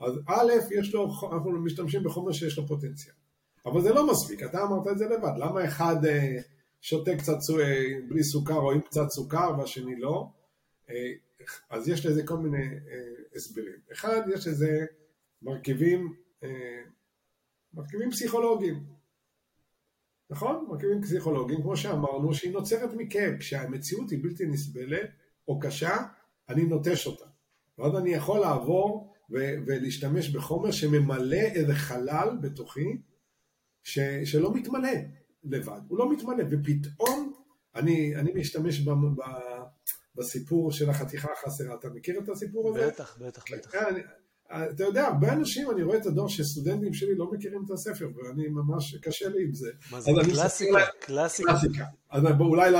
אז א', יש לו, אנחנו משתמשים בחומר שיש לו פוטנציאל. אבל זה לא מספיק, אתה אמרת את זה לבד. למה אחד אה, שותה קצת אה, בלי סוכר או עם קצת סוכר והשני לא? אה, אז יש לזה כל מיני הסברים. אחד, יש לזה מרכיבים, מרכיבים פסיכולוגיים. נכון? מרכיבים פסיכולוגיים, כמו שאמרנו, שהיא נוצרת מכאב. כשהמציאות היא בלתי נסבלת או קשה, אני נוטש אותה. ואז אני יכול לעבור ולהשתמש בחומר שממלא איזה חלל בתוכי ש, שלא מתמלא לבד, הוא לא מתמלא, ופתאום אני, אני משתמש ב, ב, בסיפור של החתיכה החסרה, אתה מכיר את הסיפור הזה? בטח, בטח, בטח. אני, אתה יודע, הרבה אנשים, אני רואה את הדור שסטודנטים שלי לא מכירים את הספר, ואני ממש, קשה לי עם זה. מה זה, קלאסיקה, קלאסיקה. קלאסיקה. אז אולי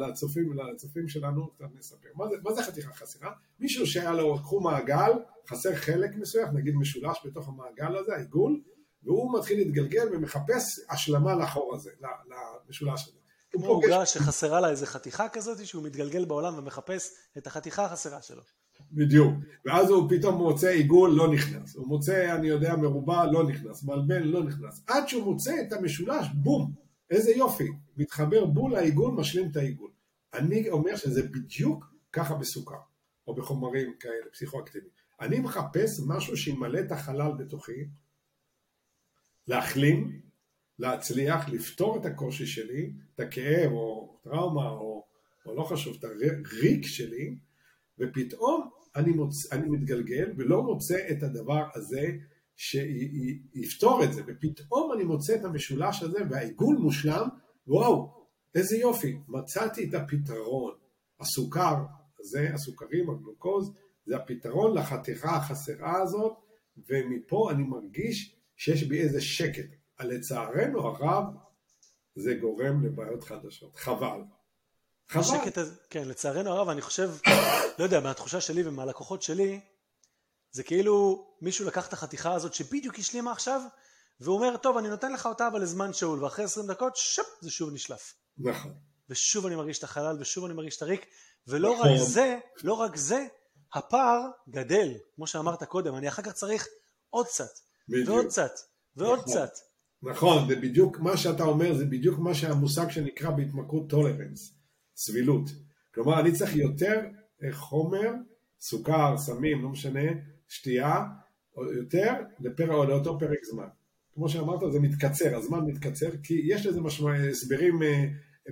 לצופים, לצופים שלנו, קצת נספר. מה זה, מה זה חתיכה חסרה? מישהו שהיה לו, קחו מעגל, חסר חלק מסוים, נגיד משולש בתוך המעגל הזה, העיגול, והוא מתחיל להתגלגל ומחפש השלמה לחור הזה, למשולש הזה. כמו עוגה שחסרה לה איזה חתיכה כזאת, שהוא מתגלגל בעולם ומחפש את החתיכה החסרה שלו. בדיוק, ואז הוא פתאום מוצא עיגול, לא נכנס, הוא מוצא, אני יודע, מרובע, לא נכנס, מלבן, לא נכנס, עד שהוא מוצא את המשולש, בום, איזה יופי, מתחבר בול לעיגול, משלים את העיגול. אני אומר שזה בדיוק ככה בסוכר, או בחומרים כאלה, פסיכואקטיביים. אני מחפש משהו שימלא את החלל בתוכי, להחלים, להצליח, לפתור את הקושי שלי, את הכאב או טראומה או, או לא חשוב, את הריק שלי, ופתאום אני, מוצ... אני מתגלגל ולא מוצא את הדבר הזה שיפתור את זה, ופתאום אני מוצא את המשולש הזה והעיגול מושלם, וואו, איזה יופי, מצאתי את הפתרון. הסוכר, זה הסוכרים, הגלוקוז, זה הפתרון לחתיכה החסרה הזאת, ומפה אני מרגיש שיש בי איזה שקט. לצערנו הרב, זה גורם לבעיות חדשות. חבל. חבל. השקט הזה, כן, לצערנו הרב, אני חושב, לא יודע, מהתחושה שלי ומהלקוחות שלי, זה כאילו מישהו לקח את החתיכה הזאת שבדיוק השלימה עכשיו, והוא אומר, טוב, אני נותן לך אותה אבל לזמן שאול, ואחרי 20 דקות, שפ, זה שוב נשלף. נכון. ושוב אני מרגיש את החלל, ושוב אני מרגיש את הריק, ולא נכון. רק זה, לא רק זה, הפער גדל, כמו שאמרת קודם, אני אחר כך צריך עוד קצת, בדיוק. ועוד קצת, ועוד נכון. קצת. נכון, זה בדיוק מה שאתה אומר, זה בדיוק מה שהמושג שנקרא בהתמכרות טולרנס, סבילות. כלומר, אני צריך יותר חומר, סוכר, סמים, לא משנה, שתייה, או יותר, לפר... לאותו פרק זמן. כמו שאמרת, זה מתקצר, הזמן מתקצר, כי יש לזה משמע, הסברים אה,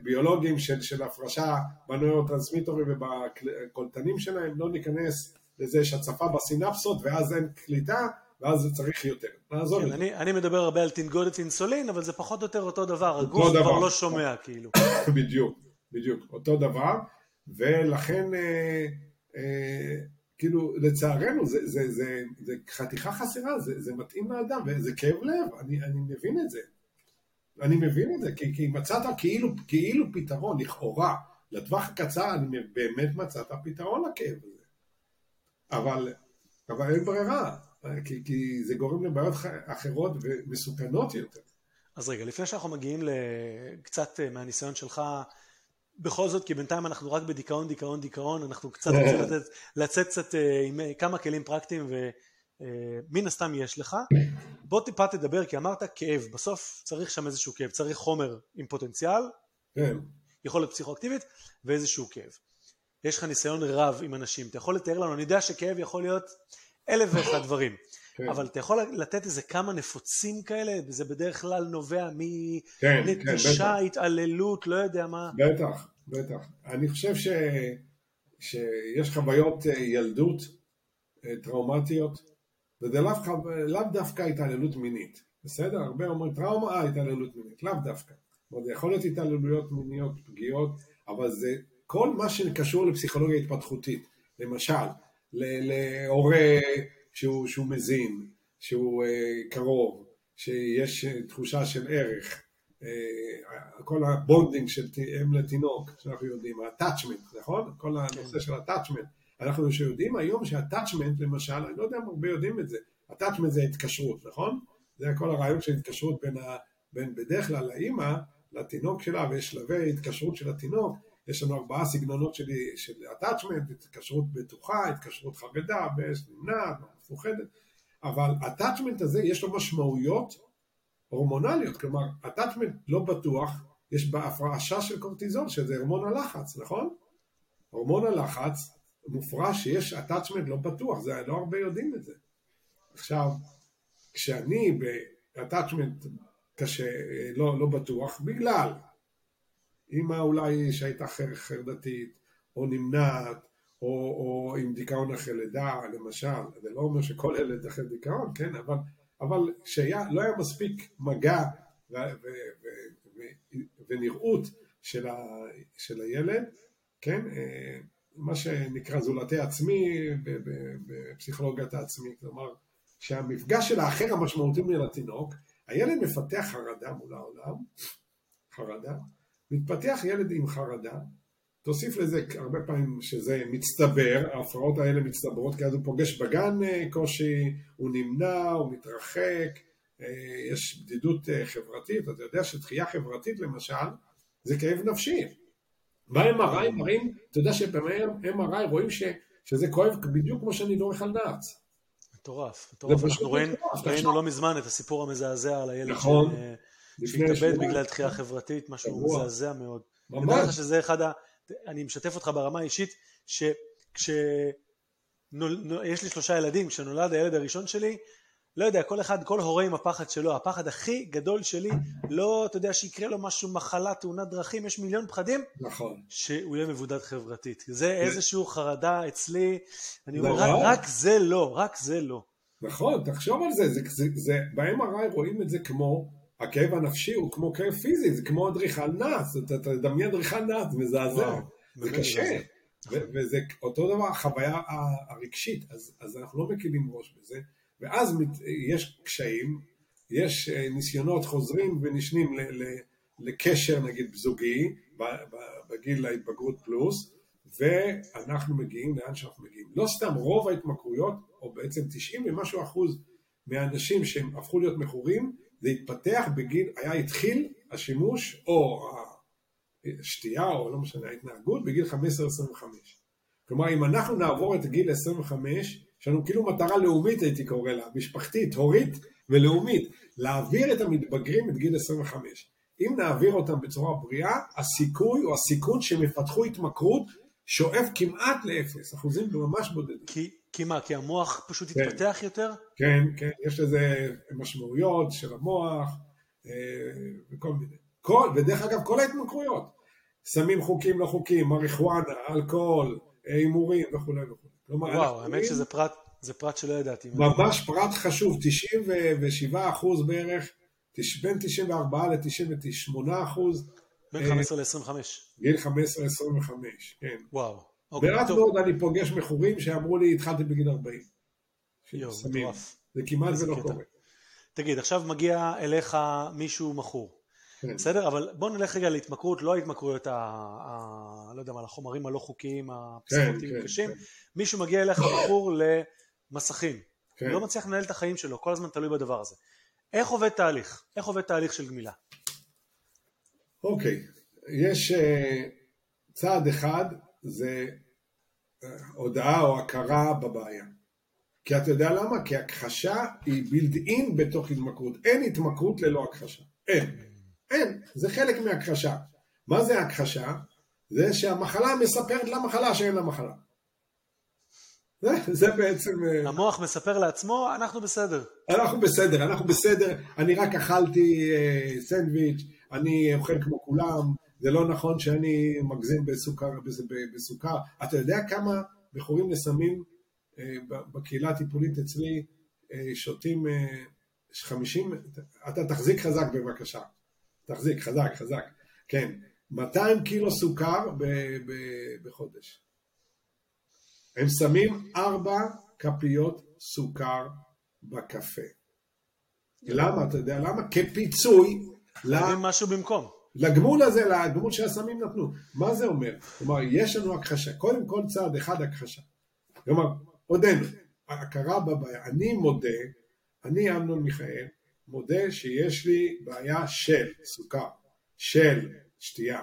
ביולוגיים של, של הפרשה בנוירוטרנסמיטורים ובקולטנים שלהם, לא ניכנס לזה שהצפה בסינפסות ואז אין קליטה ואז זה צריך יותר. נעזוב כן, אני, אני מדבר הרבה על תנגודת אינסולין, אבל זה פחות או יותר אותו דבר, הגוף. כבר לא שומע כאילו. בדיוק, בדיוק, אותו דבר, ולכן אה, אה, כאילו לצערנו זה, זה, זה, זה חתיכה חסרה, זה, זה מתאים לאדם וזה כאב לב, אני, אני מבין את זה. אני מבין את זה, כי, כי מצאת כאילו, כאילו פתרון, לכאורה, לטווח הקצר אני באמת מצאת פתרון לכאב הזה. אבל, אבל אין ברירה, כי, כי זה גורם לבעיות אחרות ומסוכנות יותר. אז רגע, לפני שאנחנו מגיעים לקצת אה, מהניסיון שלך, בכל זאת, כי בינתיים אנחנו רק בדיכאון, דיכאון, דיכאון, אנחנו קצת רוצים לצאת, לצאת קצת אה, עם אה, כמה כלים פרקטיים ומן הסתם יש לך. בוא טיפה תדבר, כי אמרת כאב, בסוף צריך שם איזשהו כאב, צריך חומר עם פוטנציאל, כן. יכולת פסיכואקטיבית ואיזשהו כאב. יש לך ניסיון רב עם אנשים, אתה יכול לתאר לנו, אני יודע שכאב יכול להיות אלף ואחד דברים. כן. אבל אתה יכול לתת איזה כמה נפוצים כאלה, וזה בדרך כלל נובע מנטישה, כן, התעללות, לא יודע מה. בטח, בטח. אני חושב ש... שיש חוויות אה, ילדות אה, טראומטיות, וזה לאו, לאו דווקא התעללות מינית, בסדר? הרבה אומרים טראומה, אה, התעללות מינית, לאו דווקא. זה יכול להיות התעללויות מיניות, פגיעות, אבל זה כל מה שקשור לפסיכולוגיה התפתחותית. למשל, להורה שהוא, שהוא מזין, שהוא uh, קרוב, שיש uh, תחושה של ערך, uh, כל ה bonding של אם לתינוק, שאנחנו יודעים, ה-attachment, נכון? כל הנושא של ה-attachment. אנחנו שיודעים היום שה-attachment למשל, אני לא יודע אם הרבה יודעים את זה, attachment זה התקשרות, נכון? זה כל הרעיון של התקשרות בין, ה, בין בדרך כלל לאימא לתינוק שלה ויש שלבי התקשרות של התינוק יש לנו ארבעה סגנונות של, של attachment, התקשרות בטוחה, התקשרות חרדה, נמנעת, מפוחדת, אבל attachment הזה יש לו משמעויות הורמונליות, כלומר attachment לא בטוח, יש בהפרשה של קורטיזול, שזה הורמון הלחץ, נכון? הורמון הלחץ מופרש שיש attachment לא בטוח, זה לא הרבה יודעים את זה. עכשיו, כשאני ב-attachment קשה, לא, לא בטוח, בגלל אימא אולי שהייתה חרדתית, או נמנעת, או, או עם דיכאון אחרי לידה, למשל, זה לא אומר שכל ילד אחרי דיכאון, כן, אבל, אבל שלא היה מספיק מגע ו, ו, ו, ו, ונראות של, ה, של הילד, כן, אה, מה שנקרא זולתי עצמי בפסיכולוגיית העצמי, כלומר שהמפגש של האחר המשמעותי מן התינוק, הילד מפתח חרדה מול העולם, חרדה, מתפתח ילד עם חרדה, תוסיף לזה הרבה פעמים שזה מצטבר, ההפרעות האלה מצטברות כי אז הוא פוגש בגן אה, קושי, הוא נמנע, הוא מתרחק, אה, יש בדידות אה, חברתית, אתה יודע שדחייה חברתית למשל זה כאב נפשי. ב-MRI מראים, אתה יודע שב-MRI רואים ש, שזה כואב בדיוק כמו שאני דורך על נעץ. מטורף, מטורף, אנחנו ראינו לא מזמן את הסיפור המזעזע על הילד נכון. שהתאבד בגלל דחייה חברתית, משהו מזעזע מאוד. ממש. אני שזה אחד. אני משתף אותך ברמה האישית, שכשיש לי שלושה ילדים, כשנולד הילד הראשון שלי, לא יודע, כל אחד, כל הורה עם הפחד שלו, הפחד הכי גדול שלי, לא, אתה יודע, שיקרה לו משהו, מחלה, תאונת דרכים, יש מיליון פחדים, נכון. שהוא יהיה מבודד חברתית. זה איזושהי חרדה אצלי, אני אומר, רק, רק זה לא, רק זה לא. נכון, תחשוב על זה, זה, זה, זה ב-MRI רואים את זה כמו הכאב הנפשי הוא כמו כאב פיזי, זה כמו אדריכל נאץ, אתה תדמיין אדריכל נאץ, מזעזע, זה קשה. וזה אותו דבר, החוויה הרגשית, אז, אז אנחנו לא מקימים ראש בזה, ואז מת, יש קשיים, יש אה, ניסיונות חוזרים ונשנים ל, ל, לקשר נגיד זוגי, בגיל ההתבגרות פלוס, ואנחנו מגיעים לאן שאנחנו מגיעים. לא סתם רוב ההתמכרויות, או בעצם 90 ומשהו אחוז מהאנשים שהם הפכו להיות מכורים, זה התפתח בגיל, היה התחיל השימוש או השתייה או לא משנה ההתנהגות בגיל 15-25. כלומר אם אנחנו נעבור את גיל 25, יש לנו כאילו מטרה לאומית הייתי קורא לה, משפחתית, הורית ולאומית, להעביר את המתבגרים את גיל 25. אם נעביר אותם בצורה בריאה, הסיכוי או הסיכון שהם יפתחו התמכרות שואף כמעט לאפס, אחוזים ממש בודדים. כי, כי מה, כי המוח פשוט כן. התפתח יותר? כן, כן, יש לזה משמעויות של המוח אה, וכל מיני. כל, ודרך אגב, כל ההתמכרויות, סמים חוקיים לא חוקיים, מריחואנה, אלכוהול, הימורים וכולי וכולי. כלומר, וואו, האמת שזה פרט, זה פרט שלא ידעתי. ממש פרט חשוב, 97 אחוז בערך, בין 94 ל-98 אחוז. בין 15 ל-25. גיל 15-25, כן. וואו. אוקיי, מעט מאוד אני פוגש מכורים שאמרו לי, התחלתי בגיל 40. יואו, מטורף. זה כמעט ולא קורה. תגיד, עכשיו מגיע אליך מישהו מכור. כן. בסדר? אבל בוא נלך רגע להתמכרות, לא ההתמכרויות, ה, ה, לא יודע מה, החומרים הלא חוקיים, הפסיכוטיים כן, הקשים. כן, כן. מישהו מגיע אליך מכור למסכים. כן. הוא לא מצליח לנהל את החיים שלו, כל הזמן תלוי בדבר הזה. איך עובד תהליך? איך עובד תהליך של גמילה? אוקיי, יש uh, צעד אחד, זה uh, הודעה או הכרה בבעיה. כי אתה יודע למה? כי הכחשה היא בילד אין בתוך התמכרות. אין התמכרות ללא הכחשה. אין. אין. זה חלק מהכחשה. מה זה הכחשה? זה שהמחלה מספרת למחלה שאין לה מחלה. זה, זה בעצם... אה, המוח מספר לעצמו, אנחנו בסדר. אנחנו בסדר, אנחנו בסדר, אני רק אכלתי uh, סנדוויץ', אני אוכל כמו כולם, זה לא נכון שאני מגזים בסוכר, בסוכר. אתה יודע כמה מכורים לסמים אה, בקהילה הטיפולית אצלי אה, שותים 50, אה, אתה תחזיק חזק בבקשה, תחזיק חזק חזק, כן, 200 קילו סוכר בחודש. הם שמים 4 כפיות סוכר בקפה. למה? אתה יודע למה? כפיצוי חייבים משהו במקום. לגמול הזה, לגמול שהסמים נתנו. מה זה אומר? כלומר, יש לנו הכחשה. קודם כל צעד אחד הכחשה. כלומר, הודינו, הכרה בבעיה. אני מודה, אני אמנון מיכאל, מודה שיש לי בעיה של סוכר, של שתייה,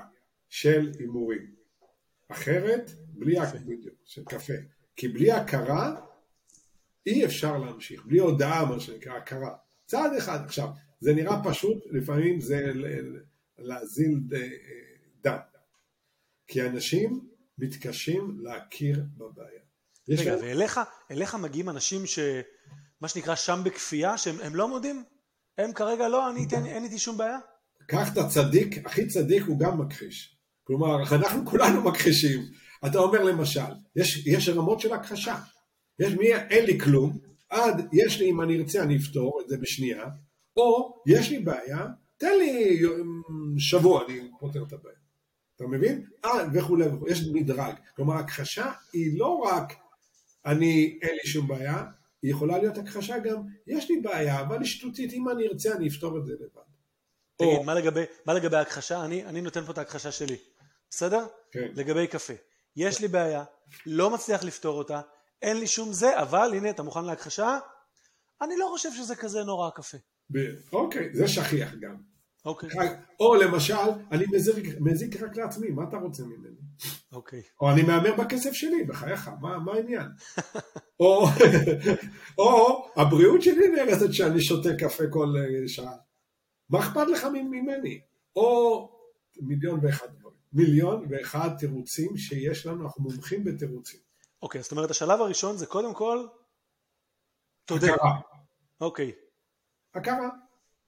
של הימורים. אחרת, בלי, בדיוק, של קפה. כי בלי הכרה, אי אפשר להמשיך. בלי הודעה, מה שנקרא, הכרה. צעד אחד. עכשיו, זה נראה פשוט, לפעמים זה להזיל דם. כי אנשים מתקשים להכיר בבעיה. רגע, ואליך מגיעים אנשים שמה שנקרא שם בכפייה, שהם לא מודים? הם כרגע לא, אני אתן, אין איתי שום בעיה? קח את הצדיק, הכי צדיק הוא גם מכחיש. כלומר, אנחנו כולנו מכחישים. אתה אומר למשל, יש, יש רמות של הכחשה. יש מי, אין לי כלום, עד יש לי, אם אני ארצה אני אפתור את זה בשנייה, או יש לי בעיה, תן לי שבוע, אני פותר את הבעיה. אתה מבין? אה, וכולי וכולי, יש מדרג. כלומר, הכחשה היא לא רק אני, אין לי שום בעיה, היא יכולה להיות הכחשה גם, יש לי בעיה, אבל היא שטותית, אם אני ארצה אני אפתור את זה לבד. תגיד, או... מה, לגבי, מה לגבי הכחשה? אני, אני נותן פה את ההכחשה שלי, בסדר? כן. לגבי קפה. יש לי בעיה, לא מצליח לפתור אותה, אין לי שום זה, אבל הנה, אתה מוכן להכחשה? אני לא חושב שזה כזה נורא הקפה. אוקיי, זה שכיח גם. אוקיי. או למשל, אני מזיק, מזיק רק לעצמי, מה אתה רוצה ממני? אוקיי. או אני מהמר בכסף שלי, בחייך, מה, מה העניין? או, או הבריאות שלי נהרסת שאני שותה קפה כל אה, שעה. מה אכפת לך ממני? או מיליון ואחד דברים. מיליון ואחד תירוצים שיש לנו, אנחנו מומחים בתירוצים. אוקיי, זאת אומרת השלב הראשון זה קודם כל, תודה. אוקיי. הכרה,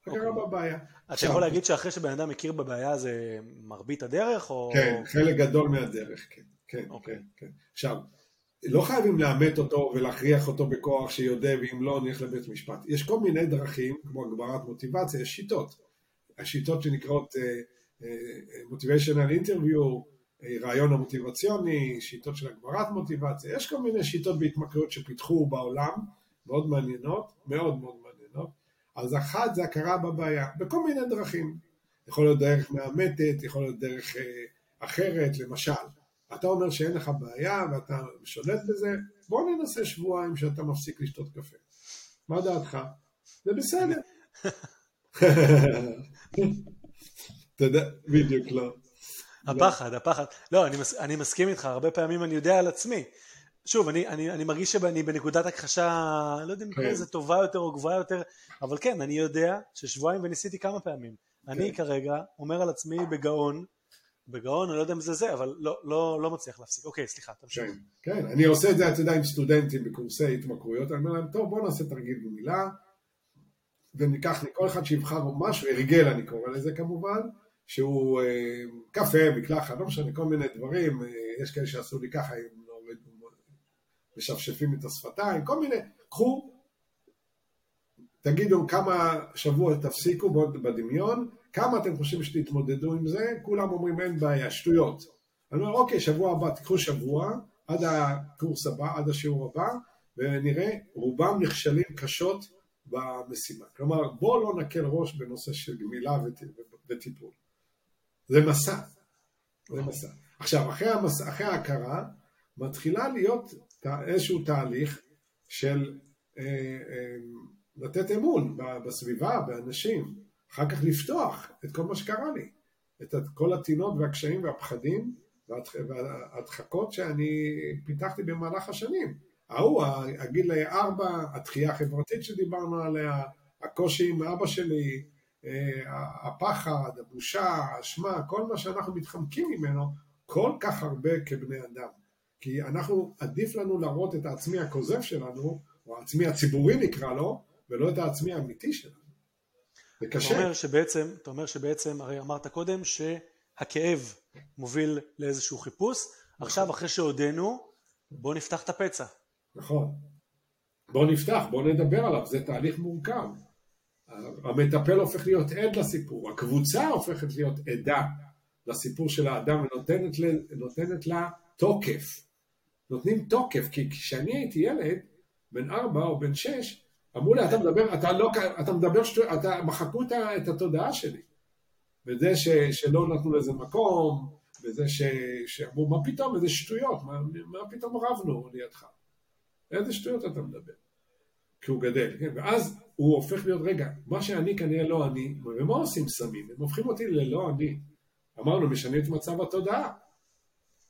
הכרה okay. בבעיה. אתה יכול להגיד שאחרי שבן אדם מכיר בבעיה זה מרבית הדרך או... כן, חלק גדול מהדרך, כן, כן. אוקיי. כן, כן. עכשיו, לא חייבים לאמת אותו ולהכריח אותו בכוח שיודה ואם לא נלך לבית משפט. יש כל מיני דרכים, כמו הגברת מוטיבציה, יש שיטות. השיטות שנקראות מוטיביישנל אינטרוויו, רעיון המוטיבציוני, שיטות של הגברת מוטיבציה, יש כל מיני שיטות בהתמכרויות שפיתחו בעולם, מאוד מעניינות, מאוד מאוד. אז אחת זה הכרה בבעיה, בכל מיני דרכים. יכול להיות דרך מאמתת, יכול להיות דרך אה, אחרת, למשל. אתה אומר שאין לך בעיה ואתה שולט בזה, בוא ננסה שבועיים שאתה מפסיק לשתות קפה. מה דעתך? זה בסדר. אתה יודע, בדיוק לא. הפחד, הפחד. לא, אני, מס, אני מסכים איתך, הרבה פעמים אני יודע על עצמי. שוב, אני, אני, אני מרגיש שאני בנקודת הכחשה, לא יודע אם כן. לזה טובה יותר או גבוהה יותר, אבל כן, אני יודע ששבועיים וניסיתי כמה פעמים. כן. אני כרגע אומר על עצמי בגאון, בגאון, אני לא יודע אם זה זה, אבל לא, לא, לא מצליח להפסיק. אוקיי, סליחה, תמשיך. כן, כן, אני עושה את זה, אתה יודע, עם סטודנטים בקורסי התמכרויות, אני אומר להם, טוב, בואו נעשה תרגיל במילה, וניקח, כל אחד שיבחר משהו, הרגל אני קורא לזה כמובן, שהוא אה, קפה, מקלחת, לא משנה, כל מיני דברים, אה, יש כאלה שעשו לי ככה, לא משפשפים את השפתיים, כל מיני, קחו, תגידו כמה שבוע תפסיקו בדמיון, כמה אתם חושבים שתתמודדו עם זה, כולם אומרים אין בעיה, שטויות. אני אומר אוקיי, שבוע הבא, תקחו שבוע, עד הקורס הבא, עד השיעור הבא, ונראה, רובם נכשלים קשות במשימה. כלומר, בואו לא נקל ראש בנושא של גמילה וטיפול. זה מסע. זה מסע. עכשיו, אחרי, המס... אחרי ההכרה, מתחילה להיות איזשהו תהליך של אה, אה, לתת אמון בסביבה, באנשים, אחר כך לפתוח את כל מה שקרה לי, את כל הטינות והקשיים והפחדים וההדחקות שאני פיתחתי במהלך השנים. ההוא, הגיל ארבע, התחייה החברתית שדיברנו עליה, הקושי עם אבא שלי, אה, הפחד, הבושה, האשמה, כל מה שאנחנו מתחמקים ממנו, כל כך הרבה כבני אדם. כי אנחנו, עדיף לנו להראות את העצמי הכוזב שלנו, או העצמי הציבורי נקרא לו, ולא את העצמי האמיתי שלנו. זה קשה. אתה אומר שבעצם, אתה אומר שבעצם, הרי אמרת קודם שהכאב מוביל לאיזשהו חיפוש, נכון. עכשיו אחרי שהודינו, בוא נפתח את הפצע. נכון. בוא נפתח, בוא נדבר עליו, זה תהליך מורכב. המטפל הופך להיות עד לסיפור, הקבוצה הופכת להיות עדה לסיפור של האדם ונותנת לה תוקף. נותנים תוקף, כי כשאני הייתי ילד, בן ארבע או בן שש, אמרו לי, אתה מדבר, אתה לא, אתה מדבר, שטו, אתה, מחקו את התודעה שלי. וזה ש, שלא נתנו לזה מקום, וזה ש, שאמרו, מה פתאום, איזה שטויות, מה, מה פתאום רבנו לידך? איזה שטויות אתה מדבר? כי הוא גדל, כן? ואז הוא הופך להיות, רגע, מה שאני כנראה לא אני, ומה עושים סמים? הם הופכים אותי ללא אני. אמרנו, משנה את מצב התודעה.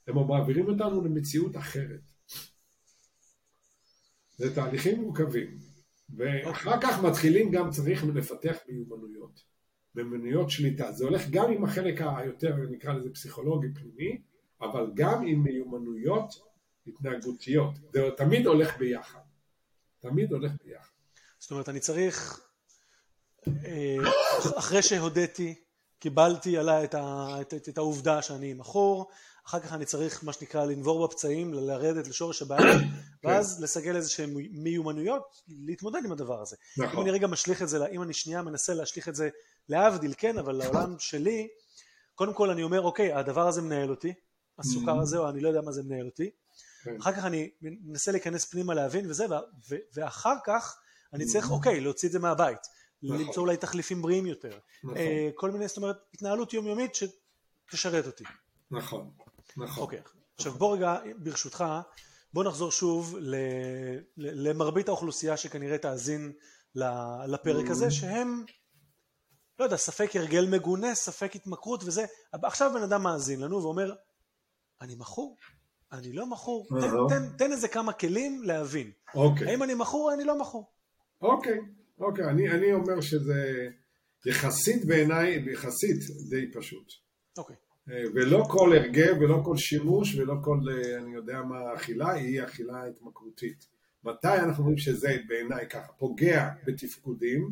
הם מעבירים אותנו למציאות אחרת. זה תהליכים מורכבים. ואחר כך מתחילים גם, צריך לפתח מיומנויות. מיומנויות שליטה. זה הולך גם עם החלק היותר, נקרא לזה פסיכולוגי פנימי, אבל גם עם מיומנויות התנהגותיות. זה תמיד הולך ביחד. תמיד הולך ביחד. זאת אומרת, אני צריך, אה, אחרי שהודיתי, קיבלתי עליי את, את, את, את העובדה שאני מכור, אחר כך אני צריך מה שנקרא לנבור בפצעים, לרדת לשורש הבעיה, כן. ואז לסגל איזה שהן מיומנויות להתמודד עם הדבר הזה. נכון. אם אני רגע משליך את זה, אם אני שנייה מנסה להשליך את זה להבדיל, כן, אבל לעולם שלי, קודם כל אני אומר, אוקיי, הדבר הזה מנהל אותי, הסוכר mm-hmm. הזה, או אני לא יודע מה זה מנהל אותי, כן. אחר כך אני מנסה להיכנס פנימה להבין וזה, ואחר כך אני צריך, אוקיי, להוציא את זה מהבית, נכון. למצוא אולי תחליפים בריאים יותר, נכון. אה, כל מיני, זאת אומרת, התנהלות יומיומית שתשרת אותי. נכון, נכון. אוקיי, עכשיו בוא רגע, ברשותך, בוא נחזור שוב למרבית האוכלוסייה שכנראה תאזין לפרק הזה, שהם, לא יודע, ספק הרגל מגונה, ספק התמכרות וזה, עכשיו בן אדם מאזין לנו ואומר, אני מכור, אני לא מכור, תן, תן, תן איזה כמה כלים להבין. אוקיי. האם אני מכור או אני לא מכור. אוקיי, אוקיי, אני, אני אומר שזה יחסית בעיניי, יחסית די פשוט. אוקיי. אה, ולא כל הרגב ולא כל שימוש ולא כל, אה, אני יודע מה, אכילה היא אכילה התמכרותית. מתי אנחנו אומרים שזה בעיניי ככה, פוגע בתפקודים,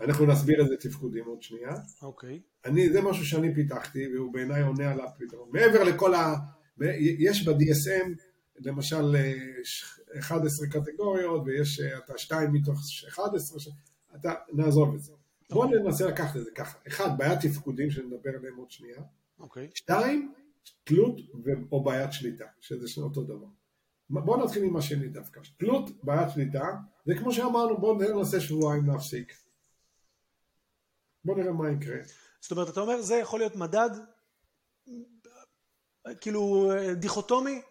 אנחנו נסביר איזה תפקודים עוד שנייה. אוקיי. אני, זה משהו שאני פיתחתי והוא בעיניי עונה על הפתרון. מעבר לכל ה... יש ב-DSM למשל 11 קטגוריות ויש אתה 2 מתוך 11, אתה נעזוב את זה. בואו ננסה לקחת את זה ככה. אחד, בעיית תפקודים שנדבר עליהם עוד שנייה. אוקיי. שתיים, תלות או בעיית שליטה, שזה שני אותו דבר. בואו נתחיל עם השני דווקא. תלות, בעיית שליטה, זה כמו שאמרנו, בואו ננסה שבועיים להפסיק. בואו נראה מה יקרה. זאת אומרת, אתה אומר, זה יכול להיות מדד, כאילו, דיכוטומי,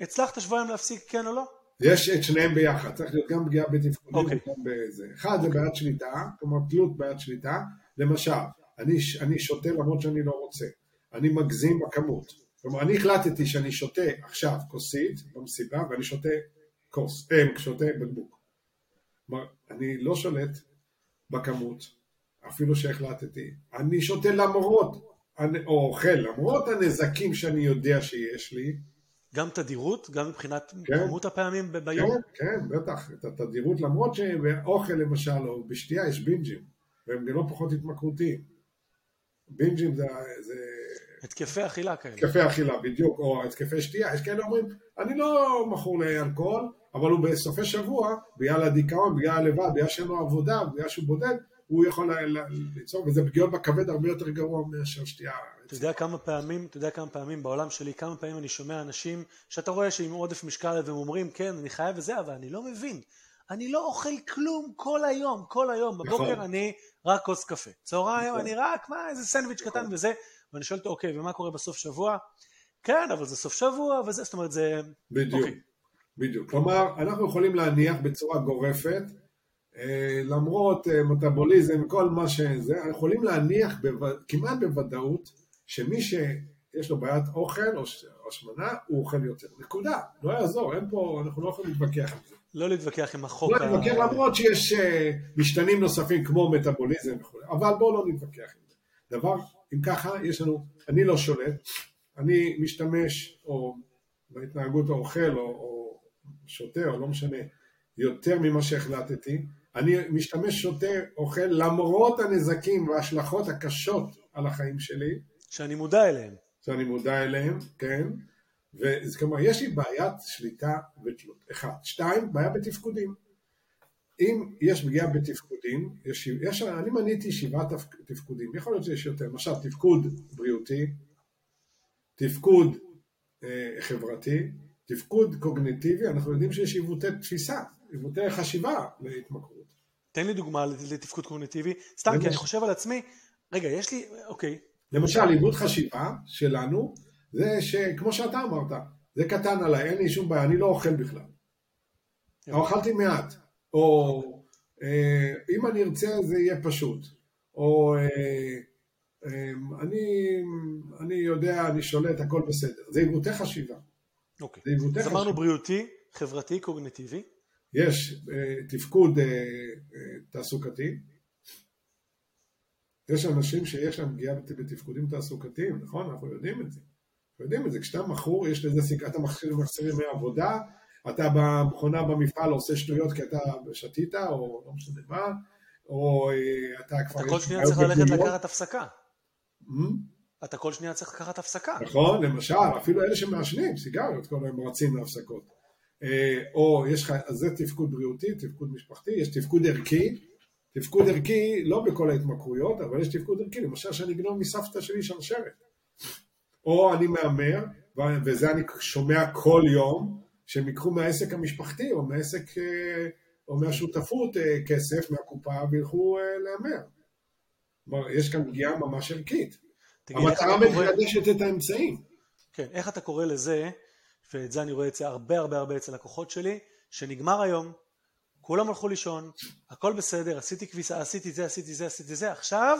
הצלחת שבועיים להפסיק כן או לא? יש את שניהם ביחד, צריך להיות גם פגיעה בתפקודים אוקיי. וגם בזה. אחד זה בעיית שליטה, כלומר תלות בעיית שליטה, למשל, אני, אני שותה למרות שאני לא רוצה, אני מגזים בכמות, כלומר אני החלטתי שאני שותה עכשיו כוסית במסיבה ואני שותה כוס, אה, שותה בקבוק. כלומר, אני לא שולט בכמות, אפילו שהחלטתי, אני שותה למרות, אני- או אוכל למרות הנזקים שאני יודע שיש לי, גם תדירות, גם מבחינת כן. כמות הפעמים ביום? כן, כן, בטח, את התדירות, למרות שבאוכל למשל, או בשתייה יש בינג'ים, והם גם לא פחות התמכרותיים. בינג'ים זה, זה התקפי אכילה כאלה. התקפי אכילה בדיוק, או התקפי שתייה, יש כאלה אומרים, אני לא מכור לאלכוהול, אבל הוא בסופי שבוע, בגלל הדיכאון, בגלל הלבד, בגלל שאין לו עבודה, בגלל שהוא בודד, הוא יכול ליצור, וזה פגיעות בכבד הרבה יותר גרוע מאשר שתייה. אתה יודע כמה פעמים, אתה יודע כמה פעמים בעולם שלי, כמה פעמים אני שומע אנשים שאתה רואה שעם עודף משקל והם אומרים כן אני חייב וזה אבל אני לא מבין, אני לא אוכל כלום כל היום, כל היום, בבוקר נכון. אני רק כוס קפה, צהריים נכון. אני רק מה איזה סנדוויץ' קטן נכון. וזה, ואני שואל אותו אוקיי ומה קורה בסוף שבוע? כן אבל זה סוף שבוע וזה, זאת אומרת זה, בדיוק, אוקיי. בדיוק. כלומר, אנחנו יכולים להניח בצורה גורפת, אה, למרות אה, מטאבוליזם, כל מה שזה, אנחנו יכולים להניח בו, כמעט בוודאות שמי שיש לו בעיית אוכל או השמנה, הוא אוכל יותר. נקודה. לא יעזור, אין פה, אנחנו לא יכולים להתווכח עם זה. לא להתווכח עם החוק, לא ה- נתווכח למרות שיש אה, משתנים נוספים כמו מטאבוליזם וכו', אבל בואו לא נתווכח עם זה. דבר, אם ככה, יש לנו, אני לא שולט, אני משתמש או בהתנהגות האוכל או, או שותה או לא משנה, יותר ממה שהחלטתי, אני משתמש שותה אוכל למרות הנזקים וההשלכות הקשות על החיים שלי, שאני מודע אליהם, שאני מודע אליהם, כן, וזה כלומר יש לי בעיית שליטה ותלות, אחד, שתיים, בעיה בתפקודים. אם יש פגיעה בתפקודים, יש, יש, אני מניתי שבעה תפ, תפקודים, יכול להיות שיש יותר, למשל תפקוד בריאותי, תפקוד אה, חברתי, תפקוד קוגניטיבי, אנחנו יודעים שיש עיוותי תפיסה, עיוותי חשיבה להתמכרות. תן לי דוגמה לתפקוד קוגניטיבי, סתם כי למשל- אני חושב על עצמי, רגע יש לי, אוקיי, למשל עיוות חשיבה שלנו, זה שכמו שאתה אמרת, זה קטן עליי, אין לי שום בעיה, אני לא אוכל בכלל. אכלתי מעט, או אה, אם אני ארצה זה יהיה פשוט, או אה, אה, אני, אני יודע, אני שולט, הכל בסדר. זה עיוותי חשיבה. אוקיי, זה עיוותי אז אמרנו חשיבה. בריאותי, חברתי, קוגניטיבי, יש תפקוד תעסוקתי, יש אנשים שיש להם פגיעה בת- בתפקודים תעסוקתיים, נכון? אנחנו יודעים את זה. אנחנו יודעים את זה, כשאתה מכור, יש לזה סיג... אתה מחסיר מחסיר ימי עבודה, אתה במכונה במפעל עושה שטויות כי אתה שתית, או לא משנה מה, או אה, אתה כבר... אתה כל שנייה צריך ללכת. לקחת הפסקה? אתה כל שנייה צריך לקחת הפסקה, נכון, למשל, אפילו אלה שמעשנים סיגריות, כל היום רצים להפסקות. אה, או יש לך, אז זה תפקוד בריאותי, תפקוד משפחתי, יש תפקוד ערכי, תפקוד ערכי לא בכל ההתמכרויות, אבל יש תפקוד ערכי, למשל שאני אגנוב מסבתא שלי שרשרת. או אני מהמר, וזה אני שומע כל יום, שהם ייקחו מהעסק המשפחתי, או מהעסק, אה, או מהשותפות אה, כסף, מהקופה, וילכו אה, להמר. כלומר, יש כאן פגיעה ממש ערכית. המטרה מקדשת את האמצעים. כן, איך אתה קורא לזה, ואת זה אני רואה אצל הרבה הרבה הרבה אצל לקוחות שלי, שנגמר היום, כולם הלכו לישון, הכל בסדר, עשיתי כביסה, עשיתי זה, עשיתי זה, עשיתי זה, עכשיו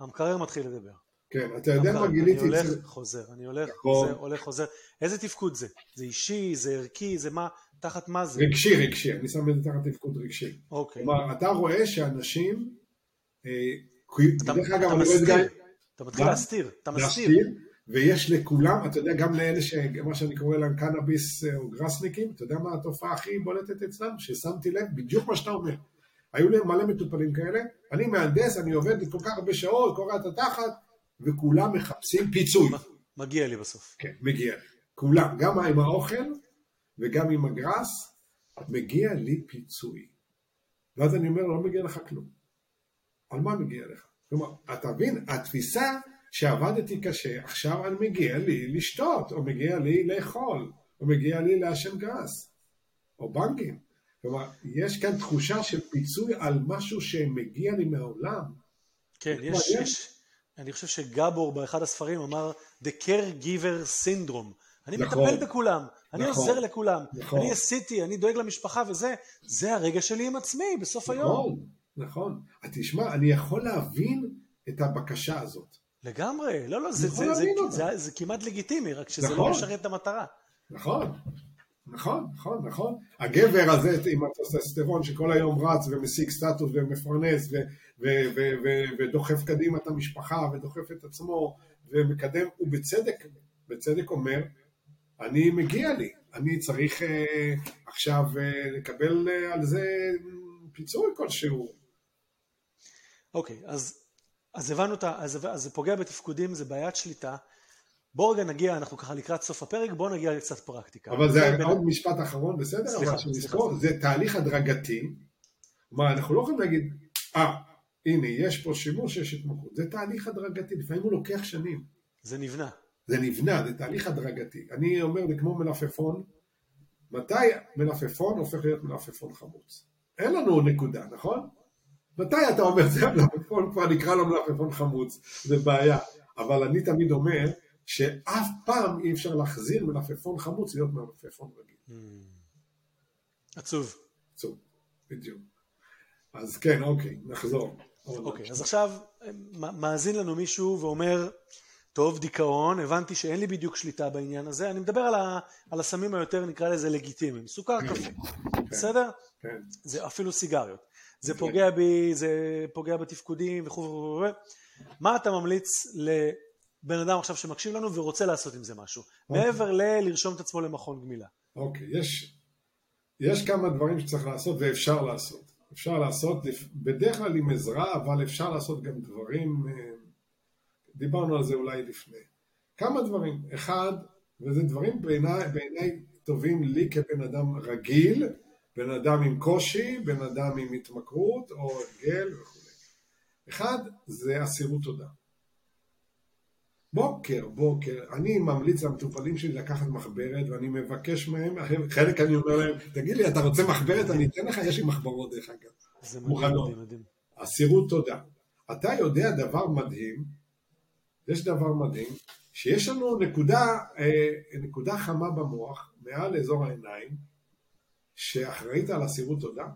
המקרר מתחיל לדבר. כן, אתה יודע מה גיליתי אני הולך. חוזר, אני הולך, נכון. חוזר, הולך, חוזר. איזה תפקוד זה? זה אישי, זה ערכי, זה מה, תחת מה זה? רגשי, רגשי, אני שם את זה תחת תפקוד רגשי. אוקיי. כלומר, אתה רואה שאנשים, אה, אתה דרך אגב, אתה אני רואה את זה אתה מתחיל מה? להסתיר, אתה מסתיר. ויש לכולם, אתה יודע, גם לאלה שמה שאני קורא להם קנאביס אה, או גרסניקים, אתה יודע מה התופעה הכי בולטת אצלם? ששמתי לב, בדיוק מה שאתה אומר. היו להם מלא מטופלים כאלה, אני מהנדס, אני עובד כל כך הרבה שעות, קורע את התחת, וכולם מחפשים פיצוי. מגיע לי בסוף. כן, מגיע לי. כולם, גם עם האוכל וגם עם הגראס, מגיע לי פיצוי. ואז אני אומר, לא מגיע לך כלום. על מה מגיע לך? כלומר, אתה מבין, התפיסה שעבדתי קשה, עכשיו אני מגיע לי לשתות, או מגיע לי לאכול, או מגיע לי לעשן גרס, או בנקים. כלומר, יש כאן תחושה של פיצוי על משהו שמגיע לי מהעולם. כן, יש, יש, אני חושב שגבור באחד הספרים אמר The Caregiver Syndrome. אני נכון, מטפל בכולם, אני נכון, עוזר לכולם, נכון. אני עשיתי, אני דואג למשפחה וזה, זה הרגע שלי עם עצמי בסוף נכון, היום. נכון, נכון. תשמע, אני יכול להבין את הבקשה הזאת. לגמרי, לא, לא, זה, זה, זה, זה, זה, זה כמעט לגיטימי, רק שזה לא נכון. לא משרת את המטרה. נכון, נכון, נכון, נכון. הגבר הזה עם הטסטסטרון שכל היום רץ ומשיג סטטוס ומפרנס ו- ו- ו- ו- ודוחף קדימה את המשפחה ודוחף את עצמו ומקדם, הוא בצדק, בצדק אומר, אני מגיע לי, אני צריך uh, עכשיו uh, לקבל uh, על זה פיצוי כלשהו. אוקיי, okay, אז, אז הבנו, את ה... אז, אז זה פוגע בתפקודים, זה בעיית שליטה. בואו רגע נגיע, אנחנו ככה לקראת סוף הפרק, בואו נגיע לקצת פרקטיקה. אבל זה בין... עוד משפט אחרון, בסדר? סליחה, שנזכור, זה תהליך הדרגתי. כלומר, אנחנו לא יכולים להגיד, אה, הנה, יש פה שימוש, יש התמכרות. זה תהליך הדרגתי, לפעמים הוא לוקח שנים. זה נבנה. זה נבנה, זה תהליך הדרגתי. אני אומר, זה כמו מלפפון, מתי מלפפון הופך להיות מלפפון חמוץ? אין לנו נקודה, נכון? מתי אתה אומר, זה מלפפון, כבר נקרא לו מלפפון חמוץ, זה בעיה. אבל אני תמיד אומר, שאף פעם אי אפשר להחזיר מלפפון חמוץ להיות מלפפון רגיל. Hmm. עצוב. עצוב, בדיוק. אז כן, אוקיי, נחזור. אוקיי, אז עכשיו מאזין לנו מישהו ואומר, טוב, דיכאון, הבנתי שאין לי בדיוק שליטה בעניין הזה, אני מדבר על, ה, על הסמים היותר נקרא לזה לגיטימיים, סוכר כן, קפה, כן, בסדר? כן. זה אפילו סיגריות. זה כן. פוגע בי, זה פוגע בתפקודים וכו' וכו'. מה אתה ממליץ לבן אדם עכשיו שמקשיב לנו ורוצה לעשות עם זה משהו? אוקיי. מעבר ללרשום את עצמו למכון גמילה. אוקיי, יש, יש כמה דברים שצריך לעשות ואפשר לעשות. אפשר לעשות, בדרך כלל עם עזרה, אבל אפשר לעשות גם דברים אה, דיברנו על זה אולי לפני. כמה דברים. אחד, וזה דברים בעיניי בעיני טובים לי כבן אדם רגיל, בן אדם עם קושי, בן אדם עם התמכרות או הרגל וכו'. אחד, זה אסירות תודה. בוקר, בוקר, אני ממליץ למטופלים שלי לקחת מחברת ואני מבקש מהם, חלק אני אומר להם, תגיד לי, אתה רוצה מחברת? אני אתן לך, יש לי מחברות דרך אגב. זה מדהים, מדהים. אסירות תודה. אתה יודע דבר מדהים, יש דבר מדהים, שיש לנו נקודה, אה, נקודה חמה במוח, מעל אזור העיניים, שאחראית על אסירות תודה.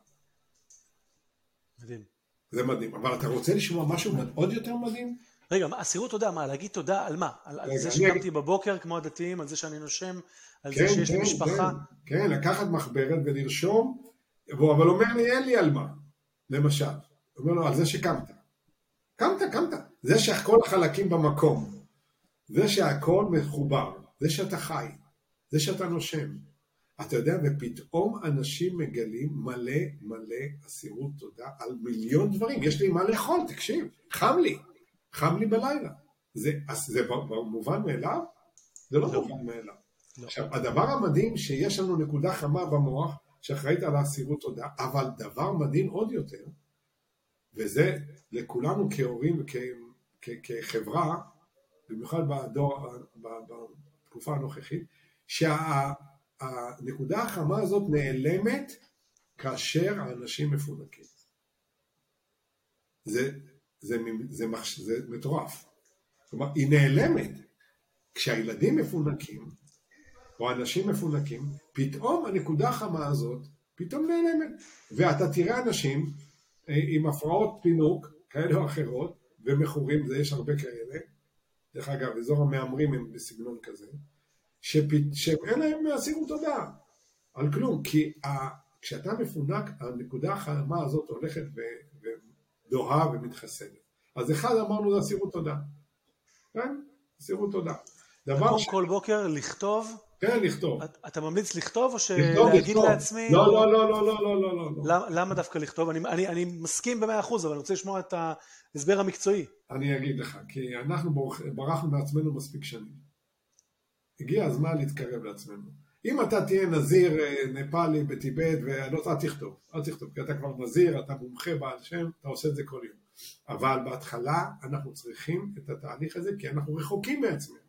מדהים. זה מדהים, אבל אתה רוצה לשמוע משהו עוד יותר מדהים? רגע, אסירות תודה, מה, להגיד תודה על מה? על, על זה שקמתי אני... בבוקר כמו הדתיים, על זה שאני נושם, על כן, זה שיש כן, לי משפחה? כן, כן, לקחת מחברת ולרשום, אבל אומר לי, אין לי על מה, למשל. אומר לו, על זה שקמת. קמת, קמת. זה שכל החלקים במקום, זה שהכל מחובר, זה שאתה חי, זה שאתה נושם. אתה יודע, ופתאום אנשים מגלים מלא מלא אסירות תודה על מיליון דברים. יש לי מה לאכול, תקשיב, חם לי, חם לי בלילה. זה, זה מובן מאליו? זה לא, לא. מובן מאליו. לא. עכשיו, הדבר המדהים שיש לנו נקודה חמה במוח שאחראית על האסירות תודה, אבל דבר מדהים עוד יותר, וזה לכולנו כהורים וכחברה, במיוחד בדור, בתקופה הנוכחית, שהנקודה החמה הזאת נעלמת כאשר האנשים מפונקים. זה, זה, זה, זה, זה מטורף. כלומר, היא נעלמת. כשהילדים מפונקים, או אנשים מפונקים, פתאום הנקודה החמה הזאת פתאום נעלמת. ואתה תראה אנשים אה, עם הפרעות פינוק כאלה או אחרות, ומכורים, זה יש הרבה כאלה, דרך אגב, אזור המהמרים הם בסגנון כזה, שפ... שאין להם אסירות תודה על כלום, כי ה... כשאתה מפונק, הנקודה החמה הזאת הולכת ו... ודוהה ומתחסנת. אז אחד אמרנו זה אסירות תודה, כן? אסירות תודה. דבר ש... כל בוקר לכתוב כן, לכתוב. אתה ממליץ לכתוב או שלהגיד לעצמי? לא, לא, לא, לא, לא, לא, לא, לא. למה דווקא לכתוב? אני, אני, אני מסכים במאה אחוז, אבל אני רוצה לשמוע את ההסבר המקצועי. אני אגיד לך, כי אנחנו ברחנו מעצמנו מספיק שנים. הגיע הזמן להתקרב לעצמנו. אם אתה תהיה נזיר נפאלי בטיבט, ואל תכתוב, אל תכתוב, כי אתה כבר נזיר, אתה מומחה בעל שם, אתה עושה את זה כל יום. אבל בהתחלה אנחנו צריכים את התהליך הזה כי אנחנו רחוקים מעצמנו.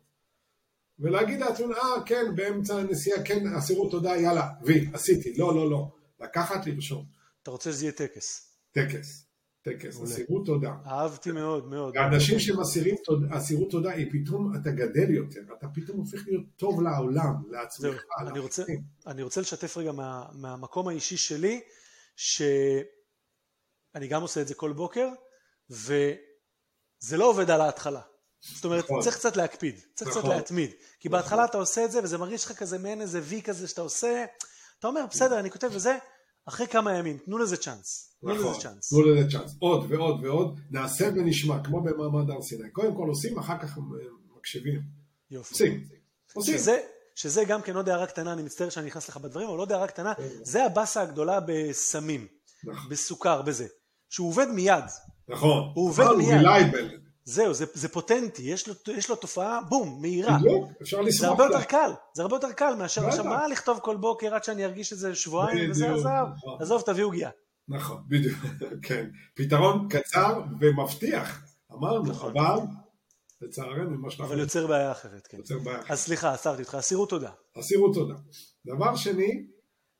ולהגיד לעצמנו, אה כן, באמצע הנסיעה, כן, אסירות תודה, יאללה, וי, עשיתי, לא, לא, לא. לקחת, לרשום. אתה רוצה שזה יהיה טקס. טקס, טקס, אסירות תודה. אהבתי מאוד מאוד. האנשים שמסירים אסירות תודה, היא פתאום אתה גדל יותר, אתה פתאום הופך להיות טוב לעולם, לעצמך. אני רוצה, אני רוצה לשתף רגע מה, מהמקום האישי שלי, שאני גם עושה את זה כל בוקר, וזה לא עובד על ההתחלה. זאת אומרת, נכון. צריך קצת להקפיד, צריך נכון. קצת להתמיד. כי נכון. בהתחלה אתה עושה את זה, וזה מרגיש לך כזה מעין איזה וי כזה שאתה עושה, אתה אומר, בסדר, אני כותב וזה, אחרי כמה ימים, תנו לזה צ'אנס. תנו לזה נכון, צ'אנס. תנו לזה צ'אנס. עוד ועוד ועוד, נעשה ונשמע, כמו במעמד הר סיני. קודם כל עושים, אחר כך מקשיבים. יופי. עושים. עושים. שזה, שזה גם כן עוד הערה קטנה, אני מצטער שאני נכנס לך בדברים, אבל עוד הערה קטנה, כן. זה הבאסה הגדולה בסמים, נכון. בסוכר, בזה. שהוא עובד מיד. נכון. הוא עובד מיד. זהו, זה, זה פוטנטי, יש לו, יש לו תופעה, בום, מהירה. בדיוק, אפשר לשמוח. זה הרבה יותר קל, זה הרבה יותר קל מאשר עכשיו מה לכתוב כל בוקר עד שאני ארגיש את זה שבועיים, וזה עזב, נכון. עזוב, תביאו גיאה. נכון, בדיוק, כן. פתרון קצר ומבטיח, אמרנו, נכון. אבל לצערנו, מה שאנחנו... אבל יוצר בעיה אחרת, כן. יוצר בעיה אחרת. אז סליחה, עצרתי אותך, אסירות תודה. אסירות תודה. דבר שני,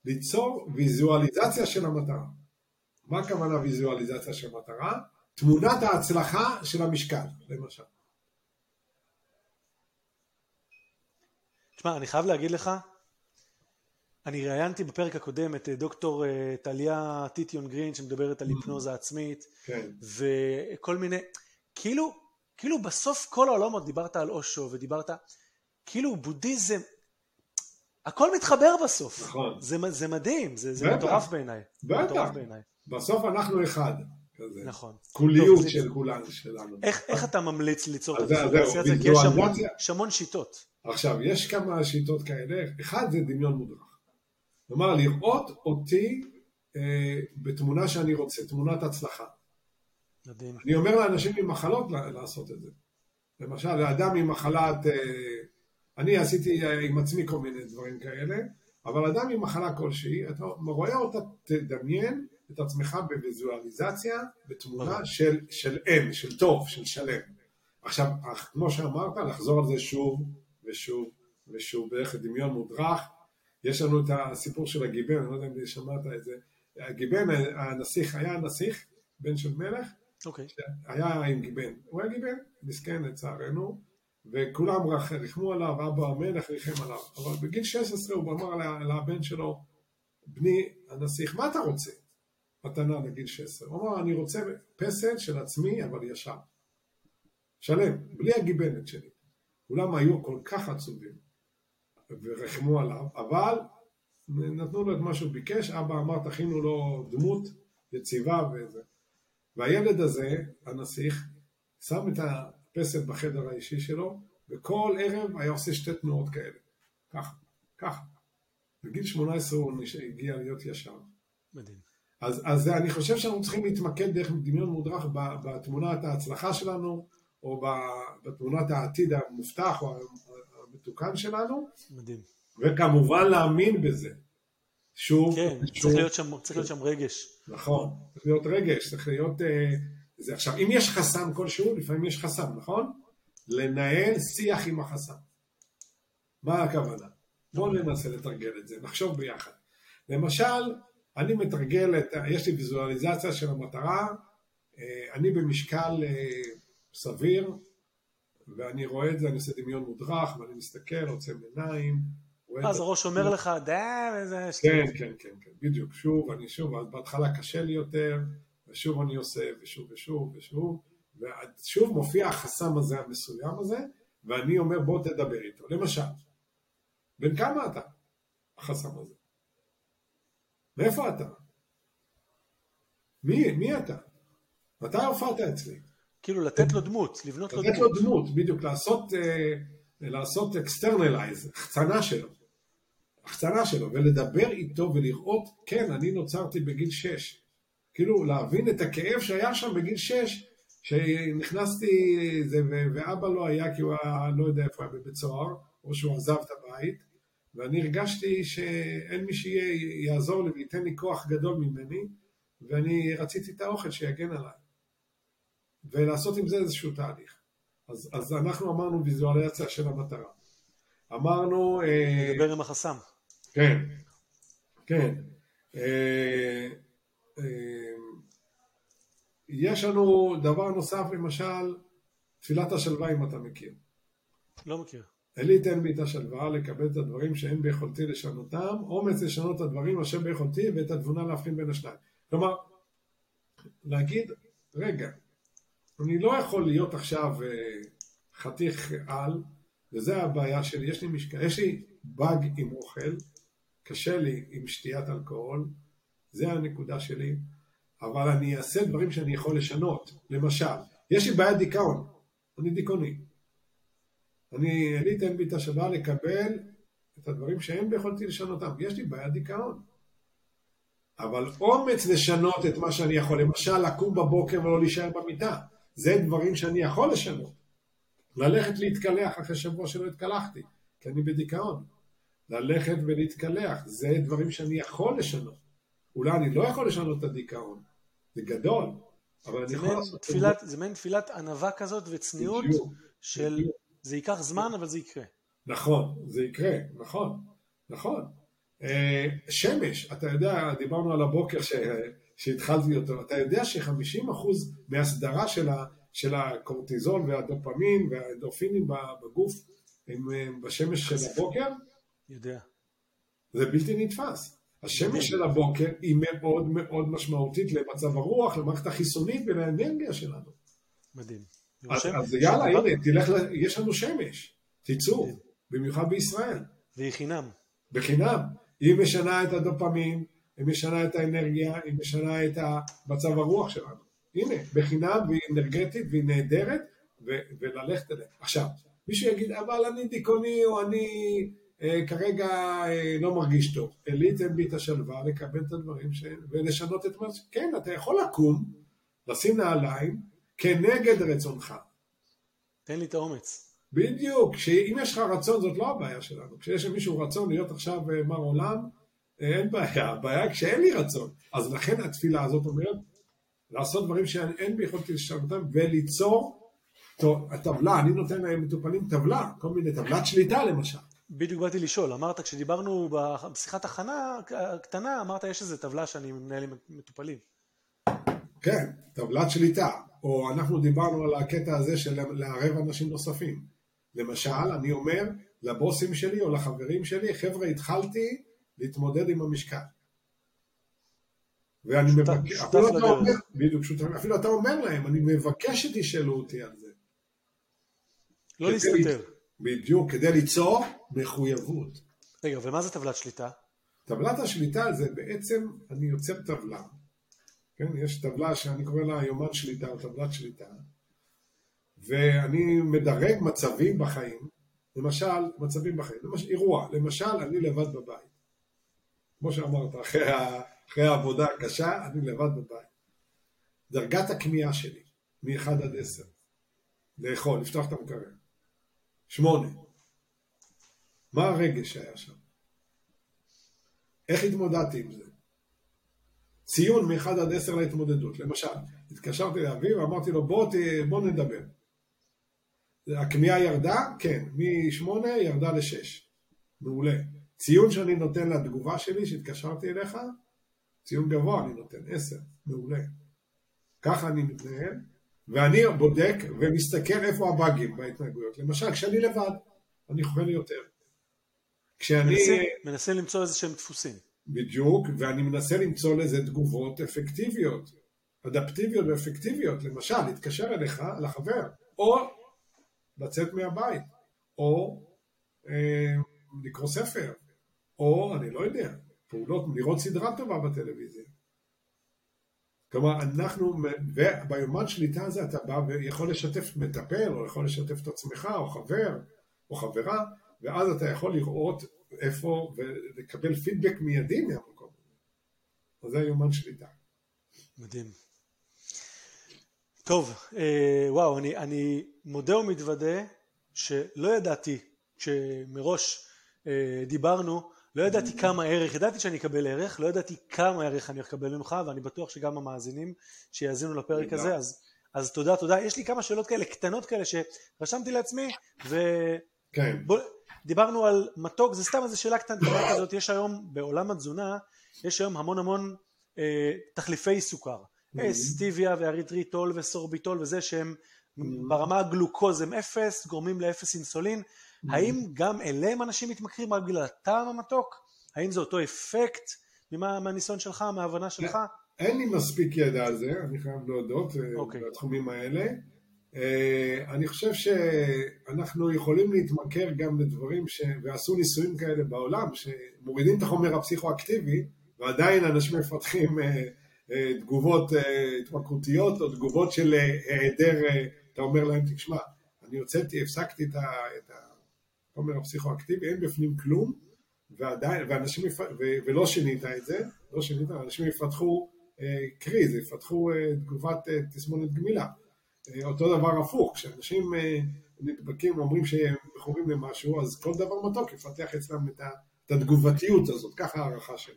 ליצור ויזואליזציה של המטרה. מה הכוונה ויזואליזציה של מטרה? תמונת ההצלחה של המשקל, למשל. תשמע, אני חייב להגיד לך, אני ראיינתי בפרק הקודם את אה, דוקטור אה, טליה טיטיון גרין שמדברת על mm-hmm. היפנוזה עצמית, כן. וכל מיני, כאילו, כאילו בסוף כל העולמות, דיברת על אושו ודיברת, כאילו בודהיזם, הכל מתחבר בסוף. נכון. זה, זה מדהים, זה, זה מטורף בעיניי. בטח. בסוף אנחנו אחד. כזה. נכון. קוליות של כולנו, שלנו. איך, איך אתה ממליץ ליצור את הוויזואליזציה? כי יש המון, יש המון שיטות. עכשיו, יש כמה שיטות כאלה. אחד זה דמיון מודרך. כלומר, לראות אותי אה, בתמונה שאני רוצה, תמונת הצלחה. מדהים. אני אומר לאנשים עם מחלות לעשות את זה. למשל, לאדם עם מחלת... אה, אני עשיתי אה, עם עצמי כל מיני דברים כאלה, אבל אדם עם מחלה כלשהי, אתה רואה אותה, תדמיין את עצמך בוויזואליזציה, בתמונה של, של אם, של טוב, של שלם. עכשיו, כמו שאמרת, לחזור על זה שוב ושוב ושוב, בערך דמיון מודרך. יש לנו את הסיפור של הגיבן, אני לא יודע אם שמעת את זה. הגיבן, הנסיך, היה הנסיך, בן של מלך, okay. אוקיי. היה עם גיבן. הוא היה גיבן, מסכן לצערנו, וכולם ריחמו עליו, אבא המלך ריחם עליו. אבל בגיל 16 הוא אמר לבן שלו, בני הנסיך, מה אתה רוצה? מתנה לגיל 16. הוא אמר, אני רוצה פסל של עצמי, אבל ישר. שלם, בלי הגיבנת שלי. כולם היו כל כך עצובים ורחמו עליו, אבל נתנו לו את מה שהוא ביקש, אבא אמר תכינו לו דמות יציבה וזה. והילד הזה, הנסיך, שם את הפסל בחדר האישי שלו, וכל ערב היה עושה שתי תנועות כאלה. ככה, ככה. בגיל 18 הוא הגיע להיות ישר. מדהים. אז, אז אני חושב שאנחנו צריכים להתמקד דרך דמיון מודרך בתמונת ההצלחה שלנו, או בתמונת העתיד המובטח או המתוקן שלנו. מדהים. וכמובן להאמין בזה. שוב, כן, שוב, צריך, להיות שם, צריך להיות שם רגש. נכון, צריך להיות רגש, צריך להיות... אה, זה. עכשיו, אם יש חסם כלשהו, לפעמים יש חסם, נכון? לנהל שיח עם החסם. מה הכוונה? בואו ננסה לתרגל את זה, נחשוב ביחד. למשל, אני מתרגל, את, יש לי ויזואליזציה של המטרה, אה, אני במשקל אה, סביר, ואני רואה את זה, אני עושה דמיון מודרך, ואני מסתכל, עוצם עיניים. אז הראש אומר לך, די, וזה... כן, כן, כן, כן, בדיוק, שוב, אני שוב, אז בהתחלה קשה לי יותר, ושוב אני עושה, ושוב ושוב ושוב, ושוב מופיע החסם הזה המסוים הזה, ואני אומר בוא תדבר איתו. למשל, בן כמה אתה? החסם הזה. מאיפה אתה? מי, מי אתה? מתי הופעת אצלי? כאילו לתת לו דמות, לבנות לו דמות. לתת לו דמות, בדיוק, לעשות, אה, לעשות externalize, החצנה שלו. החצנה שלו, ולדבר איתו ולראות, כן, אני נוצרתי בגיל 6. כאילו, להבין את הכאב שהיה שם בגיל 6, שנכנסתי, זה, ואבא לא היה כי הוא היה, לא יודע איפה היה בבית סוהר, או שהוא עזב את הבית, ואני הרגשתי שאין מי שיעזור לי וייתן לי כוח גדול ממני, ואני רציתי את האוכל שיגן עליי. ולעשות עם זה איזשהו תהליך. אז, אז אנחנו אמרנו ויזואליזציה של המטרה. אמרנו... לדבר עם החסם. כן, כן. אה, אה, יש לנו דבר נוסף, למשל, תפילת השלווה אם אתה מכיר. לא מכיר. אלי תן בי את השלווה לקבל את הדברים שאין ביכולתי לשנותם, אומץ לשנות את הדברים אשר ביכולתי ואת התבונה להבחין בין השניים. כלומר, להגיד, רגע, אני לא יכול להיות עכשיו אה, חתיך על, וזה הבעיה שלי, יש לי משקע, יש לי באג עם אוכל, קשה לי עם שתיית אלכוהול, זה הנקודה שלי, אבל אני אעשה דברים שאני יכול לשנות. למשל, יש לי בעיית דיכאון, אני דיכאוני. אני, אתן בי את השוואה לקבל את הדברים שאין ביכולתי לשנותם. יש לי בעיית דיכאון. אבל אומץ לשנות את מה שאני יכול, למשל לקום בבוקר ולא להישאר במיטה, זה דברים שאני יכול לשנות. ללכת להתקלח אחרי שבוע שלא התקלחתי, כי אני בדיכאון. ללכת ולהתקלח, זה דברים שאני יכול לשנות. אולי אני לא יכול לשנות את הדיכאון, זה גדול, אבל אני יכול לעשות תפילת, זה מעין תפילת ענווה כזאת וצניעות של בדיוק. זה ייקח זמן אבל זה יקרה. נכון, זה יקרה, נכון, נכון. אה, שמש, אתה יודע, דיברנו על הבוקר ש... שהתחלתי אותו, אתה יודע ש-50% מהסדרה של, ה... של הקורטיזול והדופמין והאנדורפינים בגוף הם בשמש של הבוקר? יודע. זה בלתי נתפס. השמש של הבוקר היא מאוד מאוד משמעותית למצב הרוח, למערכת החיסונית ולאנרגיה שלנו. מדהים. אז, יאללה, הנה, תלך. יש לנו שמש, תצאו, במיוחד בישראל. והיא חינם. בחינם. היא משנה את הדופמין, היא משנה את האנרגיה, היא משנה את מצב הרוח שלנו. הנה, בחינם והיא אנרגטית והיא נהדרת, ו- וללכת אליה. עכשיו, מישהו יגיד, אבל אני דיכאוני או אני אה, כרגע אה, לא מרגיש טוב. העליתם בי את השלווה לקבל את הדברים ש... ולשנות את מה ש... כן, אתה יכול לקום, לשים נעליים, כנגד רצונך. תן לי את האומץ. בדיוק, שאם יש לך רצון זאת לא הבעיה שלנו, כשיש למישהו רצון להיות עכשיו אה, מר עולם, אין בעיה, הבעיה כשאין לי רצון. אז לכן התפילה הזאת אומרת, לעשות דברים שאין ביכולתי לשנותם וליצור טבלה, אני נותן להם מטופלים טבלה, כל מיני טבלת שליטה למשל. בדיוק באתי לשאול, אמרת כשדיברנו בשיחת הכנה קטנה, אמרת יש איזה טבלה שאני מנהל עם מטופלים. כן, טבלת שליטה, או אנחנו דיברנו על הקטע הזה של לערב אנשים נוספים. למשל, אני אומר לבוסים שלי או לחברים שלי, חבר'ה, התחלתי להתמודד עם המשקל. ואני מבקש, אפילו אתה אומר, בדיוק, אפילו אתה אומר להם, אני מבקש שתשאלו אותי על זה. לא להסתתר. בדיוק, כדי ליצור מחויבות. רגע, ומה זה טבלת שליטה? טבלת השליטה זה בעצם, אני יוצר טבלה. כן, יש טבלה שאני קורא לה יומן שליטה או טבלת שליטה, ואני מדרג מצבים בחיים, למשל, מצבים בחיים, למשל, אירוע, למשל, אני לבד בבית. כמו שאמרת, אחרי, אחרי העבודה הקשה, אני לבד בבית. דרגת הכמיהה שלי, מ-1 עד 10, לאכול, לפתוח את המקרר. שמונה. מה הרגש שהיה שם? איך התמודדתי עם זה? ציון מ-1 עד 10 להתמודדות. למשל, התקשרתי לאביו ואמרתי לו בוא, ת... בוא נדבר. הכמיהה ירדה? כן. מ-8 ירדה ל-6. מעולה. ציון שאני נותן לתגובה שלי שהתקשרתי אליך, ציון גבוה אני נותן, 10. מעולה. ככה אני מתנהל, ואני בודק ומסתכל איפה הבאגים בהתנהגויות. למשל, כשאני לבד, אני אוכל יותר. כשאני... מנסה, מנסה למצוא איזה שהם דפוסים. בדיוק, ואני מנסה למצוא לזה תגובות אפקטיביות, אדפטיביות ואפקטיביות. למשל, להתקשר אליך, לחבר, או לצאת מהבית, או אה, לקרוא ספר, או אני לא יודע, פעולות, לראות סדרה טובה בטלוויזיה. כלומר, אנחנו, וביומן שליטה הזה אתה בא ויכול לשתף מטפל, או יכול לשתף את עצמך, או חבר, או חברה, ואז אתה יכול לראות איפה ולקבל פידבק מיידי מהמקום הזה. אז זה יומן שליטה. מדהים. טוב, אה, וואו, אני, אני מודה ומתוודה שלא ידעתי, כשמראש אה, דיברנו, לא ידעתי כמה ערך, ידעתי שאני אקבל ערך, לא ידעתי כמה ערך אני אקבל ממך, ואני בטוח שגם המאזינים שיאזינו לפרק הזה, אז אז תודה, תודה. יש לי כמה שאלות כאלה, קטנות כאלה, שרשמתי לעצמי, ו... כן. בוא, דיברנו על מתוק, זה סתם איזו שאלה קטנה כזאת, יש היום בעולם התזונה, יש היום המון המון אה, תחליפי סוכר. אה, סטיביה ואריתריטול וסורביטול וזה שהם ברמה הגלוקוז הם אפס, גורמים לאפס אינסולין. האם גם אליהם אנשים מתמכרים רק בגלל הטעם המתוק? האם זה אותו אפקט ממה, מהניסיון שלך, מההבנה שלך? אין לי מספיק ידע על זה, אני חייב להודות, אוקיי. okay. בתחומים האלה. אה, אני חושב שאנחנו יכולים להתמכר גם לדברים, ש... ועשו ניסויים כאלה בעולם, שמורידים את החומר הפסיכואקטיבי, ועדיין אנשים מפתחים אה, אה, תגובות התמכרותיות, או תגובות של היעדר, אתה אומר להם, תשמע, אני הוצאתי, הפסקתי את החומר הפסיכואקטיבי, אין בפנים כלום, ועדיין, ואנשים, ו... ולא שינית את זה, לא שינית, אנשים יפתחו קריז, יפתחו תגובת תסמונת גמילה. אותו דבר הפוך, כשאנשים אה, נדבקים ואומרים שהם מכורים למשהו, אז כל דבר מתוק יפתח אצלם את התגובתיות הזאת, ככה הערכה שלי.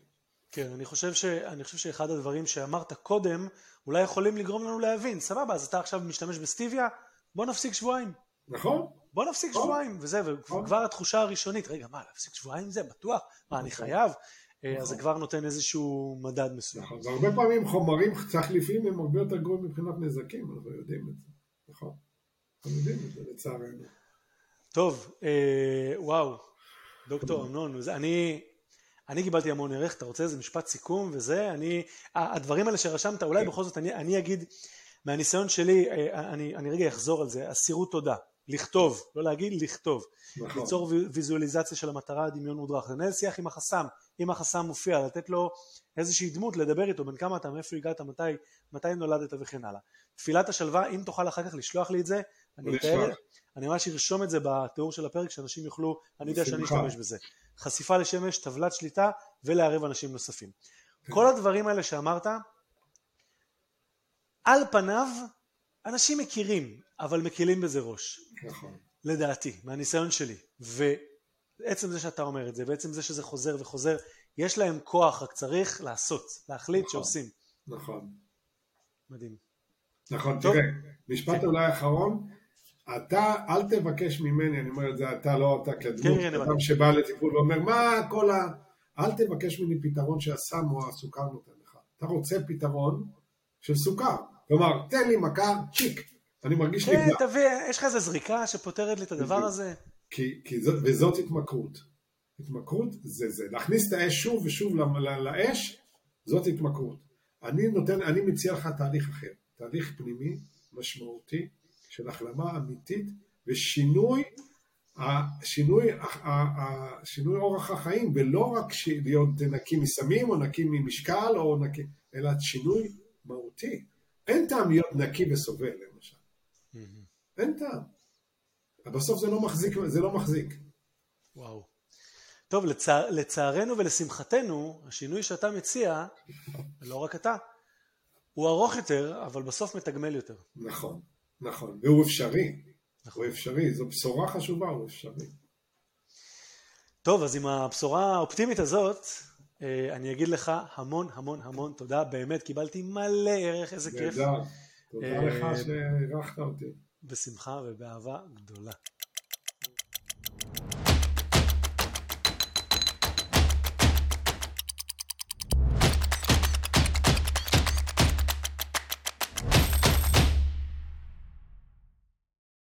כן, אני חושב, ש, אני חושב שאחד הדברים שאמרת קודם, אולי יכולים לגרום לנו להבין, סבבה, אז אתה עכשיו משתמש בסטיביה, בוא נפסיק שבועיים. נכון. בוא נפסיק נכון. שבועיים, וזה, וכבר נכון. התחושה הראשונית, רגע, מה, להפסיק שבועיים זה? בטוח? מה, אני נכון. חייב? נכון. אז זה כבר נותן איזשהו מדד מסוים. נכון, והרבה פעמים חומרים תחליפיים הם הרבה יותר גרועים מבחינת נזקים, אנחנו יודעים את זה, נכון? אנחנו יודעים את זה לצערנו. טוב, אה, וואו, דוקטור אמנון, אני, אני קיבלתי המון ערך, אתה רוצה איזה משפט סיכום וזה, אני, הדברים האלה שרשמת, אולי כן. בכל זאת אני, אני אגיד, מהניסיון שלי, אה, אני, אני רגע אחזור על זה, אסירות תודה. לכתוב, לא להגיד, לכתוב. נכון. ליצור ויזואליזציה של המטרה, דמיון מודרך. לנהל שיח עם החסם, אם החסם מופיע, לתת לו איזושהי דמות, לדבר איתו, בין כמה אתה, מאיפה הגעת, מתי, מתי נולדת וכן הלאה. תפילת השלווה, אם תוכל אחר כך לשלוח לי את זה, אני אתאר, אני ממש ארשום את זה בתיאור של הפרק, שאנשים יוכלו, אני יודע שאני אשתמש בזה. חשיפה לשמש, טבלת שליטה, ולערב אנשים נוספים. כן. כל הדברים האלה שאמרת, על פניו, אנשים מכירים, אבל מקילים בזה ראש. נכון. לדעתי, מהניסיון שלי. ועצם זה שאתה אומר את זה, ועצם זה שזה חוזר וחוזר, יש להם כוח, רק צריך לעשות, להחליט נכון, שעושים. נכון. מדהים. נכון, טוב. תראה, משפט כן. אולי אחרון, אתה, אל תבקש ממני, אני אומר את זה, אתה לא אתה כדמות, כן, כן, אדם שבא לטיפול ואומר, מה כל ה... אל תבקש ממני פתרון שהסם או הסוכר נותן לך. אתה רוצה פתרון של סוכר. כלומר, תן לי מכה, צ'יק, אני מרגיש נפגע. כן, תביא, יש לך איזה זריקה שפותרת לי את הדבר הזה? כי, כי זאת, וזאת התמכרות. התמכרות זה זה. להכניס את האש שוב ושוב לאש, זאת התמכרות. אני נותן, אני מציע לך תהליך אחר. תהליך פנימי, משמעותי, של החלמה אמיתית ושינוי השינוי, השינוי אורח החיים, ולא רק להיות נקי מסמים או נקי ממשקל, או נקי, אלא שינוי מהותי. אין טעם להיות נקי וסובל למשל. אין טעם. בסוף זה לא מחזיק, זה לא מחזיק. וואו. טוב, לצע... לצערנו ולשמחתנו, השינוי שאתה מציע, לא רק אתה, הוא ארוך יותר, אבל בסוף מתגמל יותר. נכון, נכון, והוא אפשרי. נכון. הוא אפשרי, זו בשורה חשובה, הוא אפשרי. טוב, אז עם הבשורה האופטימית הזאת, אני אגיד לך המון המון המון תודה, באמת קיבלתי מלא ערך, איזה כיף. תודה לך אה, שאירחת אותי. בשמחה ובאהבה גדולה.